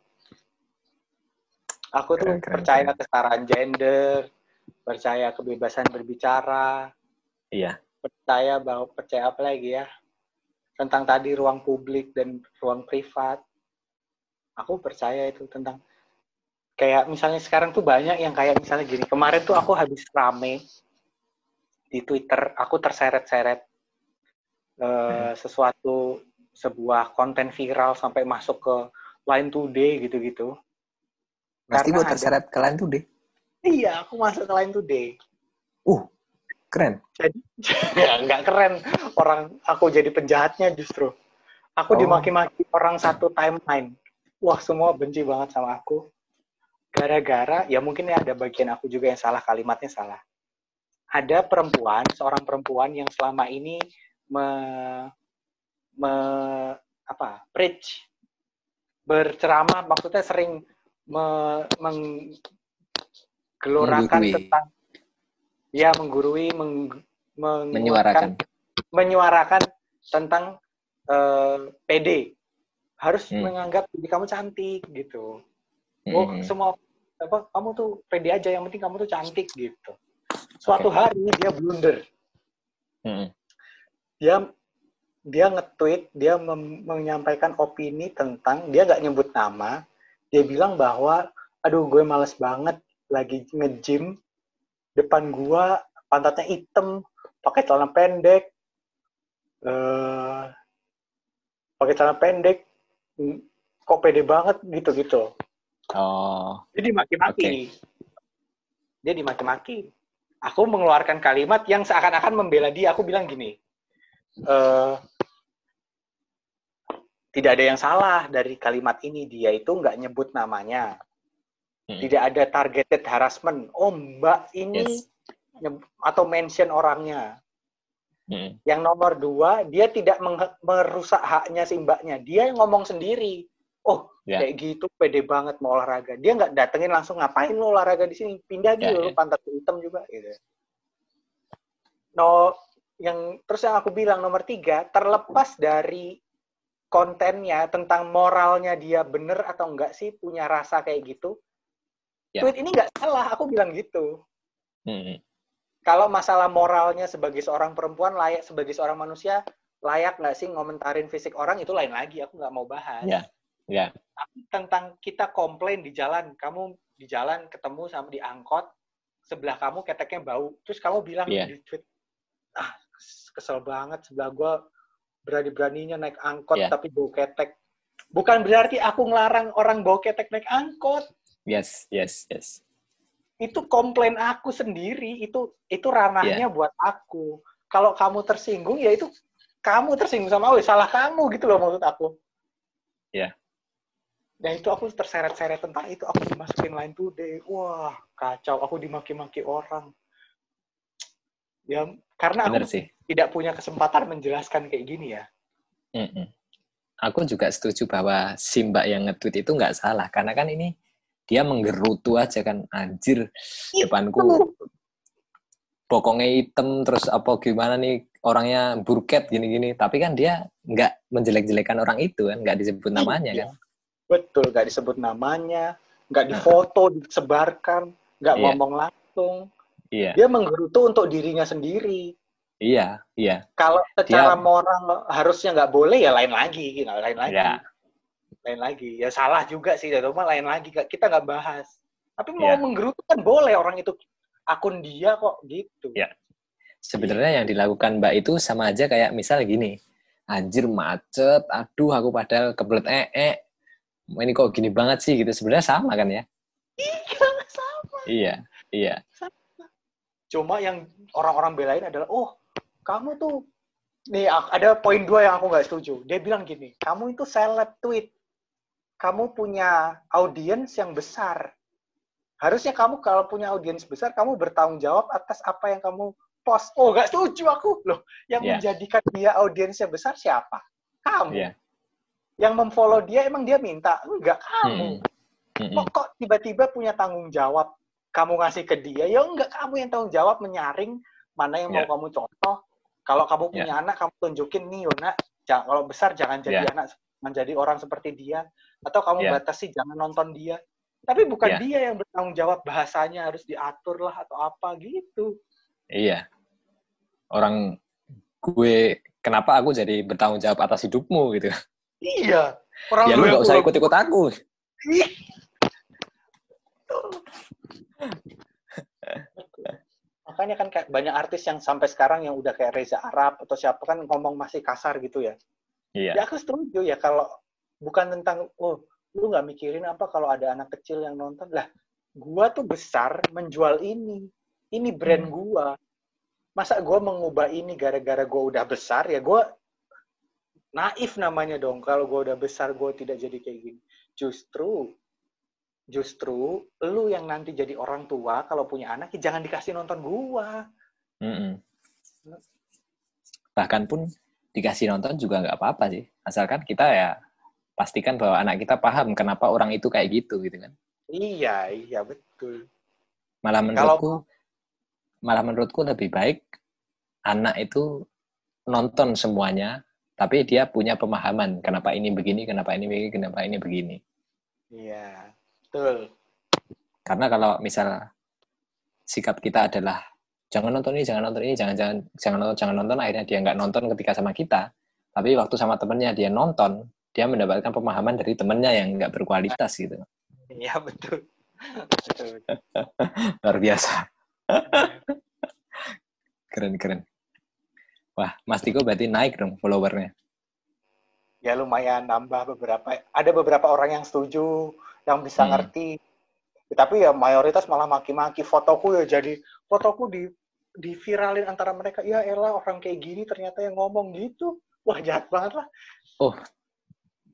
Aku tuh Keren, keren, percaya keren. kesetaraan gender, percaya kebebasan berbicara, Iya. percaya bahwa percaya apa lagi ya tentang tadi ruang publik dan ruang privat. Aku percaya itu tentang kayak misalnya sekarang tuh banyak yang kayak misalnya gini. Kemarin tuh aku habis rame di Twitter, aku terseret-seret eh, sesuatu sebuah konten viral sampai masuk ke Line Today gitu-gitu. Karena ada- terseret ke tuh deh. Iya, aku masuk ke Line Today. Uh, keren. (laughs) ya nggak keren orang aku jadi penjahatnya justru aku Oh. dimaki-maki orang satu timeline wah semua benci banget sama aku gara-gara ya mungkin ya ada bagian aku juga yang salah kalimatnya salah ada perempuan seorang perempuan yang selama ini me, me apa preach berceramah maksudnya sering me, menggelorakan Menggurui. tentang ya menggurui meng, menguatkan- Menyuarakan. menyuarakan tentang eh, PD harus Hmm. menganggap diri kamu cantik gitu. Oh, Hmm. semua apa kamu tuh pede aja yang penting kamu tuh cantik gitu. Suatu hari dia blunder. Hmm. Dia dia nge-tweet, dia mem- menyampaikan opini tentang dia nggak nyebut nama. Dia bilang bahwa aduh gue males banget lagi nge-gym depan gua pantatnya hitam, pakai celana pendek. eh pakai celana pendek mm, kok pede banget gitu-gitu. Oh, Dia dimaki-maki. Dia dimaki-maki. Aku mengeluarkan kalimat yang seakan-akan membela dia. Aku bilang gini, eh tidak ada yang salah dari kalimat ini. Dia itu nggak nyebut namanya. Hmm. Tidak ada targeted harassment. Oh, Mbak ini yes. atau mention orangnya. Mm. Yang nomor dua, dia tidak merusak haknya si mbaknya. Dia yang ngomong sendiri. Oh, Ya. kayak gitu pede banget mau olahraga. Dia nggak datengin langsung ngapain lu olahraga di sini. Pindah dulu, ya. lu pantat hitam juga. Gitu. No, yang terus yang aku bilang nomor tiga, terlepas dari kontennya tentang moralnya dia bener atau enggak sih punya rasa kayak gitu. Ya. Tweet ini nggak salah, aku bilang gitu Mm. kalau masalah moralnya sebagai seorang perempuan layak sebagai seorang manusia layak nggak sih ngomentarin fisik orang itu lain lagi aku nggak mau bahas Ya. Ya. tapi tentang kita komplain di jalan kamu di jalan ketemu sama di angkot sebelah kamu keteknya bau terus kamu bilang Iya. di tweet ah kesel banget. Sebelah gua berani beraninya naik angkot Iya. tapi bau ketek. Bukan berarti aku ngelarang orang bau ketek naik angkot. Yes, yes, yes. itu komplain aku sendiri. Itu itu ranahnya Iya. buat aku. Kalau kamu tersinggung ya itu kamu tersinggung sama aku. Ya salah kamu gitu loh maksud aku. Iya. dan itu aku terseret-seret tentang itu. Aku dimasukin line today. Wah kacau. Aku dimaki-maki orang ya karena Bener aku sih. tidak punya kesempatan menjelaskan kayak gini ya Mm-mm. Aku juga setuju bahwa si mbak yang nge-tweet itu nggak salah. Karena kan ini dia menggerutu aja kan. Anjir, depanku bokongnya hitam, terus apa gimana nih orangnya burket gini-gini. Tapi kan dia nggak menjelek-jelekan orang itu kan. Nggak disebut namanya Iya. kan. betul gak disebut namanya nggak difoto disebarkan nggak Iya. ngomong langsung Iya, dia menggerutu untuk dirinya sendiri iya, iya. kalau secara Dia- moral harusnya nggak boleh ya lain lagi gitu lain lagi Ya. lain lagi ya salah juga sih dan rumah lain lagi kita nggak bahas tapi mau Ya. menggerutu kan boleh orang itu akun dia kok gitu Ya. Sebenarnya yang dilakukan mbak itu sama aja kayak misal gini. Anjir macet, aduh aku padahal kebelet ee. Ini kok gini banget sih gitu. Sebenarnya sama kan ya? iya sama Iya, iya. Cuma yang orang-orang belain adalah oh kamu tuh nih ada poin dua yang aku nggak setuju. Dia bilang gini kamu itu seleb tweet. Kamu punya audiens yang besar. Harusnya kamu kalau punya audiens besar kamu bertanggung jawab atas apa yang kamu post. Oh nggak setuju aku. Loh yang Iya. menjadikan dia audiensnya besar siapa? Kamu. Iya. yang memfollow dia emang dia minta? Enggak Hmm. kamu Mm-mm. kok kok tiba-tiba punya tanggung jawab kamu ngasih ke dia ya enggak kamu yang tanggung jawab menyaring mana yang mau Ya. kamu contoh kalau kamu punya anak kamu tunjukin nih Yona jangan kalau besar jangan jadi Ya. anak menjadi orang seperti dia atau kamu Ya. batasi jangan nonton dia tapi bukan Ya. dia yang bertanggung jawab bahasanya harus diatur lah atau apa gitu Iya. Orang gue kenapa aku jadi bertanggung jawab atas hidupmu gitu. iya orang Ya lu nggak usah ikut-ikut aku. Makanya kan kayak banyak artis yang sampai sekarang yang udah kayak Reza Arab atau siapa kan ngomong masih kasar gitu ya. Iya. Ya aku setuju ya kalau bukan tentang oh lu nggak mikirin apa kalau ada anak kecil yang nonton lah. Gua tuh besar menjual ini. Ini brand Hmm. gua. Masa gua mengubah ini gara-gara gua udah besar ya gua naif namanya dong kalau gua udah besar gua tidak jadi kayak gini. Justru justru lu yang nanti jadi orang tua kalau punya anak ya jangan dikasih nonton gua. Mm-mm. Bahkan pun dikasih nonton juga nggak apa-apa sih. Asalkan kita ya pastikan bahwa anak kita paham kenapa orang itu kayak gitu gitu kan. Iya, iya betul. Malah Kalau- menurutku malah menurutku lebih baik anak itu nonton semuanya tapi dia punya pemahaman kenapa ini begini, kenapa ini begini, kenapa ini begini. Iya, betul. Karena kalau misal sikap kita adalah jangan nonton ini, jangan nonton ini, jangan jangan jangan nonton, jangan nonton, akhirnya dia nggak nonton ketika sama kita. Tapi waktu sama temennya dia nonton, dia mendapatkan pemahaman dari temennya yang nggak berkualitas gitu. Iya, betul. betul. betul. (laughs) Luar biasa. (laughs) keren keren. Wah, Mas Tiko berarti naik dong followernya. Ya lumayan nambah beberapa. Ada beberapa orang yang setuju yang bisa Hmm. ngerti. Tapi ya mayoritas malah maki-maki fotoku ya jadi fotoku di diviralin antara mereka. Ya elah orang kayak gini ternyata yang ngomong gitu. Wah jahat banget lah. Oh,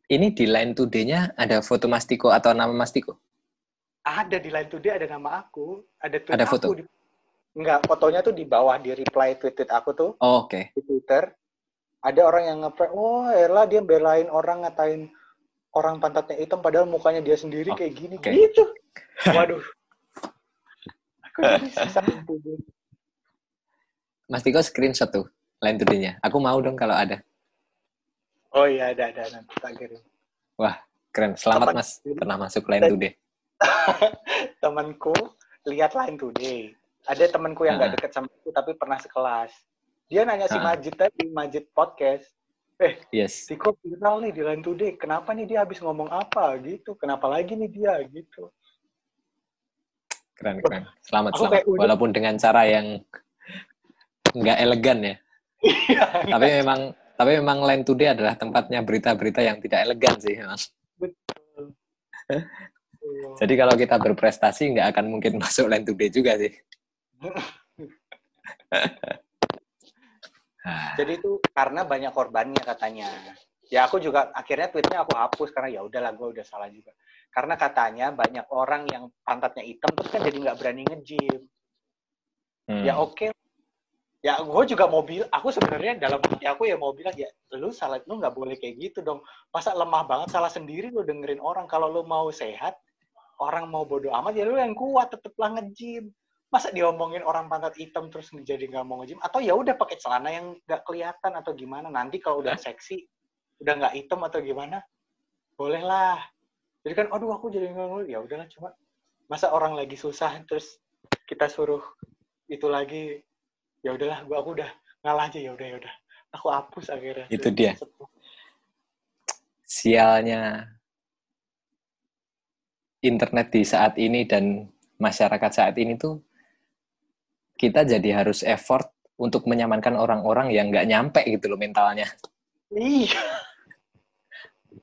ini di line today-nya ada foto Mas Tiko atau nama Mas Tiko? Ada di line today ada nama aku, ada tweet Ada aku foto? di- Enggak, fotonya tuh di bawah di reply tweet-tweet aku tuh Oh, Oke. di Twitter. Ada orang yang nge oh elah dia belain orang ngatain orang pantatnya hitam padahal mukanya dia sendiri Oh, kayak gini oke. gitu. (laughs) Waduh. Aku jadi (laughs) tuh. Mas Tiko screenshot tuh line today-nya. Aku mau dong kalau ada. Oh iya ada ada nanti tak kirim. Keren. Selamat Teman- Mas pernah masuk line today. (laughs) Temanku lihat line today. Ada temanku yang nggak Ah. deket sama aku tapi pernah sekelas. Dia nanya si Ah. Majid tadi, Majid podcast. Eh, Yes. Tiko viral nih di line today. Kenapa nih dia habis ngomong apa gitu? Kenapa lagi nih dia gitu? Keren, keren. Selamat, Aku selamat. udah- Walaupun dengan cara yang nggak elegan ya. Iya. Tapi memang tapi memang line today adalah tempatnya berita-berita yang tidak elegan sih. memang. (laughs) Jadi kalau kita berprestasi nggak akan mungkin (laughs) masuk line today juga sih. (laughs) Ah, Jadi itu karena banyak korbannya katanya. Ya aku juga akhirnya tweetnya aku hapus karena ya udahlah gue udah salah juga. Karena katanya banyak orang yang pantatnya hitam terus kan jadi nggak berani nge-gym. hmm. Ya oke. Ya gue juga mau bilang, aku sebenarnya dalam hati aku ya mau bilang ya lu salah, lu nggak boleh kayak gitu dong. Masa lemah banget salah sendiri lu dengerin orang. Kalau lu mau sehat, orang mau bodoh amat ya lu yang kuat teteplah nge-gym. Masa diomongin orang pantat hitam terus jadi nggak mau nge-gym? Atau ya udah pakai celana yang nggak kelihatan atau gimana? Nanti kalau udah seksi, udah nggak hitam atau gimana? Bolehlah. Jadi kan, aduh aku jadi nggak mau. Ya udahlah cuma masa orang lagi susah terus kita suruh itu lagi ya udahlah gua aku udah ngalah aja ya udah ya udah aku hapus akhirnya Itu dia. Sialnya internet di saat ini dan masyarakat saat ini tuh kita jadi harus effort untuk menyamankan orang-orang yang nggak nyampe gitu loh mentalnya. iya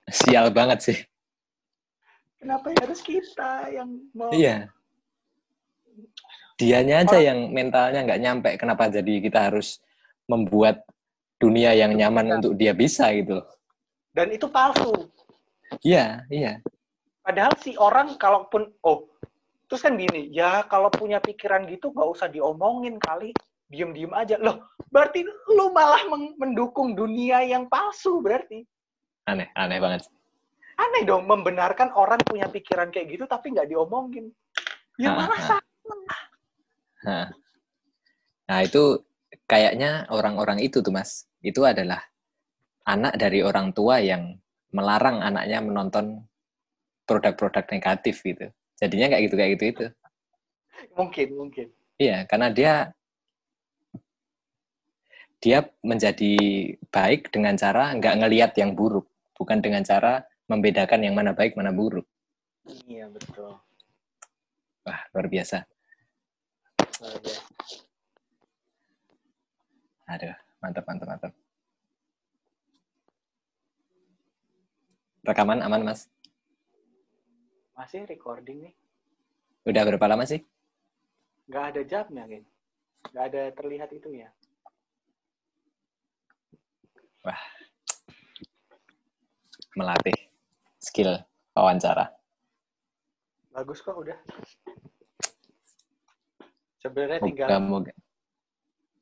Sial banget sih. kenapa harus kita yang mau Iya. Dianya aja yang mentalnya nggak nyampe. Kenapa jadi kita harus membuat dunia yang nyaman untuk dia bisa gitu loh. dan itu palsu Iya, iya. padahal si orang kalaupun oh terus kan gini ya kalau punya pikiran gitu nggak usah diomongin kali. Diem-diem aja. Loh berarti lu malah mendukung dunia yang palsu berarti. Aneh, aneh banget. aneh dong membenarkan orang punya pikiran kayak gitu tapi nggak diomongin. Ya Ah, malah ah. salah nah itu kayaknya orang-orang itu tuh mas, itu adalah anak dari orang tua yang melarang anaknya menonton produk-produk negatif gitu. Jadinya kayak gitu kayak gitu itu. mungkin mungkin Iya, karena dia dia menjadi baik dengan cara nggak ngelihat yang buruk, bukan dengan cara membedakan yang mana baik mana buruk. iya betul Wah, luar biasa. Luar biasa. Aduh, mantap, mantap, mantap. Rekaman aman, Mas? Masih recording nih Udah berapa lama sih? nggak ada jamnya kan nggak ada terlihat itu ya Melatih skill wawancara. bagus kok udah sebenarnya tinggal Moga-moga.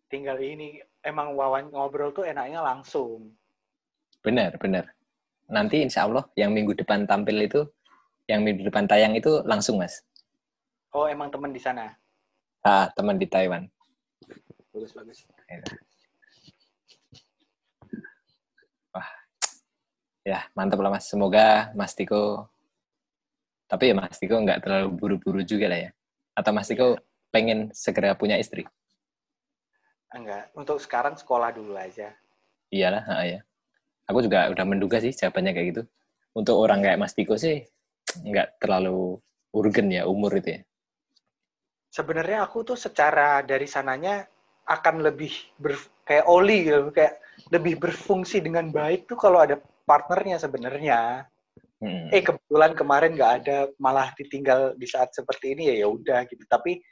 tinggal ini emang wawan ngobrol tuh enaknya langsung Benar, benar. Nanti insya Allah yang minggu depan tampil itu, yang minggu depan tayang itu langsung, Mas. oh emang teman di sana Ah, teman di Taiwan. bagus bagus Ya, mantap lah, Mas. Semoga Mas Tiko, tapi ya Mas Tiko nggak terlalu buru-buru juga lah ya. Atau Mas Tiko pengen segera punya istri? enggak untuk sekarang sekolah dulu aja Iyalah, ha, ya. Aku juga udah menduga sih jawabannya kayak gitu. Untuk orang kayak Mas Tiko sih nggak terlalu urgen ya umur itu ya. sebenarnya aku tuh secara dari sananya akan lebih ber, kayak oli gitu kayak lebih berfungsi dengan baik tuh kalau ada partnernya sebenarnya Hmm. eh kebetulan kemarin nggak ada malah ditinggal di saat seperti ini ya ya udah gitu tapi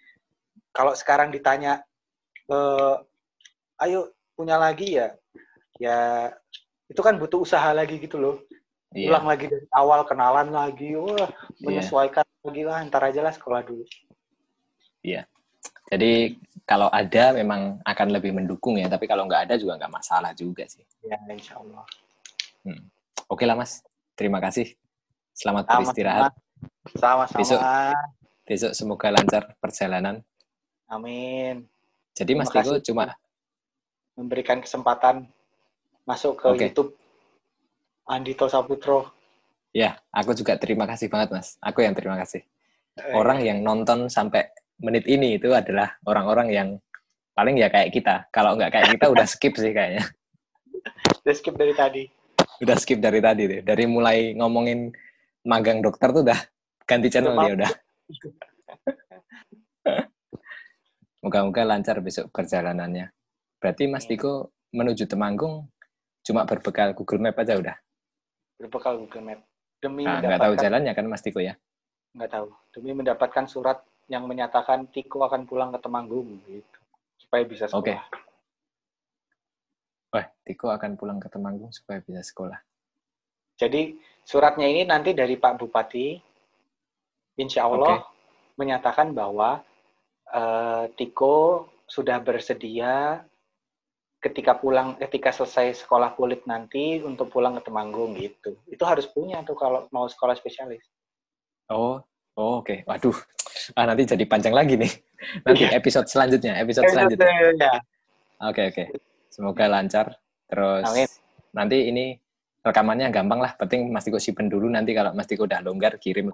kalau sekarang ditanya eh, ayo punya lagi ya ya itu kan butuh usaha lagi gitu loh Iya. ulang lagi dari awal kenalan lagi wah Iya. menyesuaikan lagi lah ntar aja lah sekolah dulu Jadi kalau ada memang akan lebih mendukung ya, tapi kalau nggak ada juga nggak masalah juga sih. ya insya Allah Oke lah mas, terima kasih. Selamat Sama-sama. beristirahat. sama-sama Besok. Besok semoga lancar perjalanan. amin Jadi Mas Terima Tiko kasih. cuma memberikan kesempatan masuk ke Oke. YouTube Andito Saputro ya, aku juga terima kasih banget Mas. Aku yang terima kasih. Eh, Orang yang nonton sampai menit ini itu adalah orang-orang yang paling ya kayak kita. Kalau nggak kayak kita udah skip sih kayaknya. (laughs) udah skip dari tadi Udah skip dari tadi deh. Dari mulai ngomongin magang dokter tuh udah ganti channel dia udah. (laughs) Moga-moga lancar besok perjalanannya. Berarti Mas. Tiko menuju Temanggung cuma berbekal Google Map aja udah. Berbekal Google Map demi Nah, nggak tahu mendapatkan jalannya kan Mas Tiko ya? nggak tahu demi mendapatkan surat yang menyatakan Tiko akan pulang ke Temanggung gitu supaya bisa sekolah. Oke. Wah, Tiko akan pulang ke Temanggung supaya bisa sekolah. Jadi suratnya ini nanti dari Pak Bupati, insya Allah menyatakan bahwa eh, Tiko sudah bersedia ketika pulang, ketika selesai sekolah kulit nanti untuk pulang ke Temanggung gitu. Itu harus punya tuh kalau mau sekolah spesialis. Oh, oh oke. Waduh, ah, nanti jadi panjang lagi nih. (laughs) Nanti Iya. episode selanjutnya, episode selanjutnya. Ya. Oke, oke. Semoga lancar. Terus Amin. nanti ini rekamannya gampang lah. Penting Mas Tiko simpen dulu nanti kalau Mas Tiko udah longgar kirim.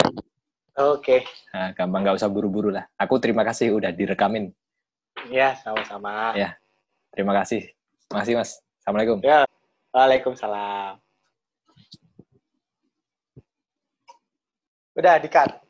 Oke, Nah, gampang nggak usah buru-buru lah. Aku terima kasih udah direkamin. ya sama-sama. Ya. Terima kasih. Makasih Mas. Assalamualaikum. Waalaikumsalam. Udah, dikat.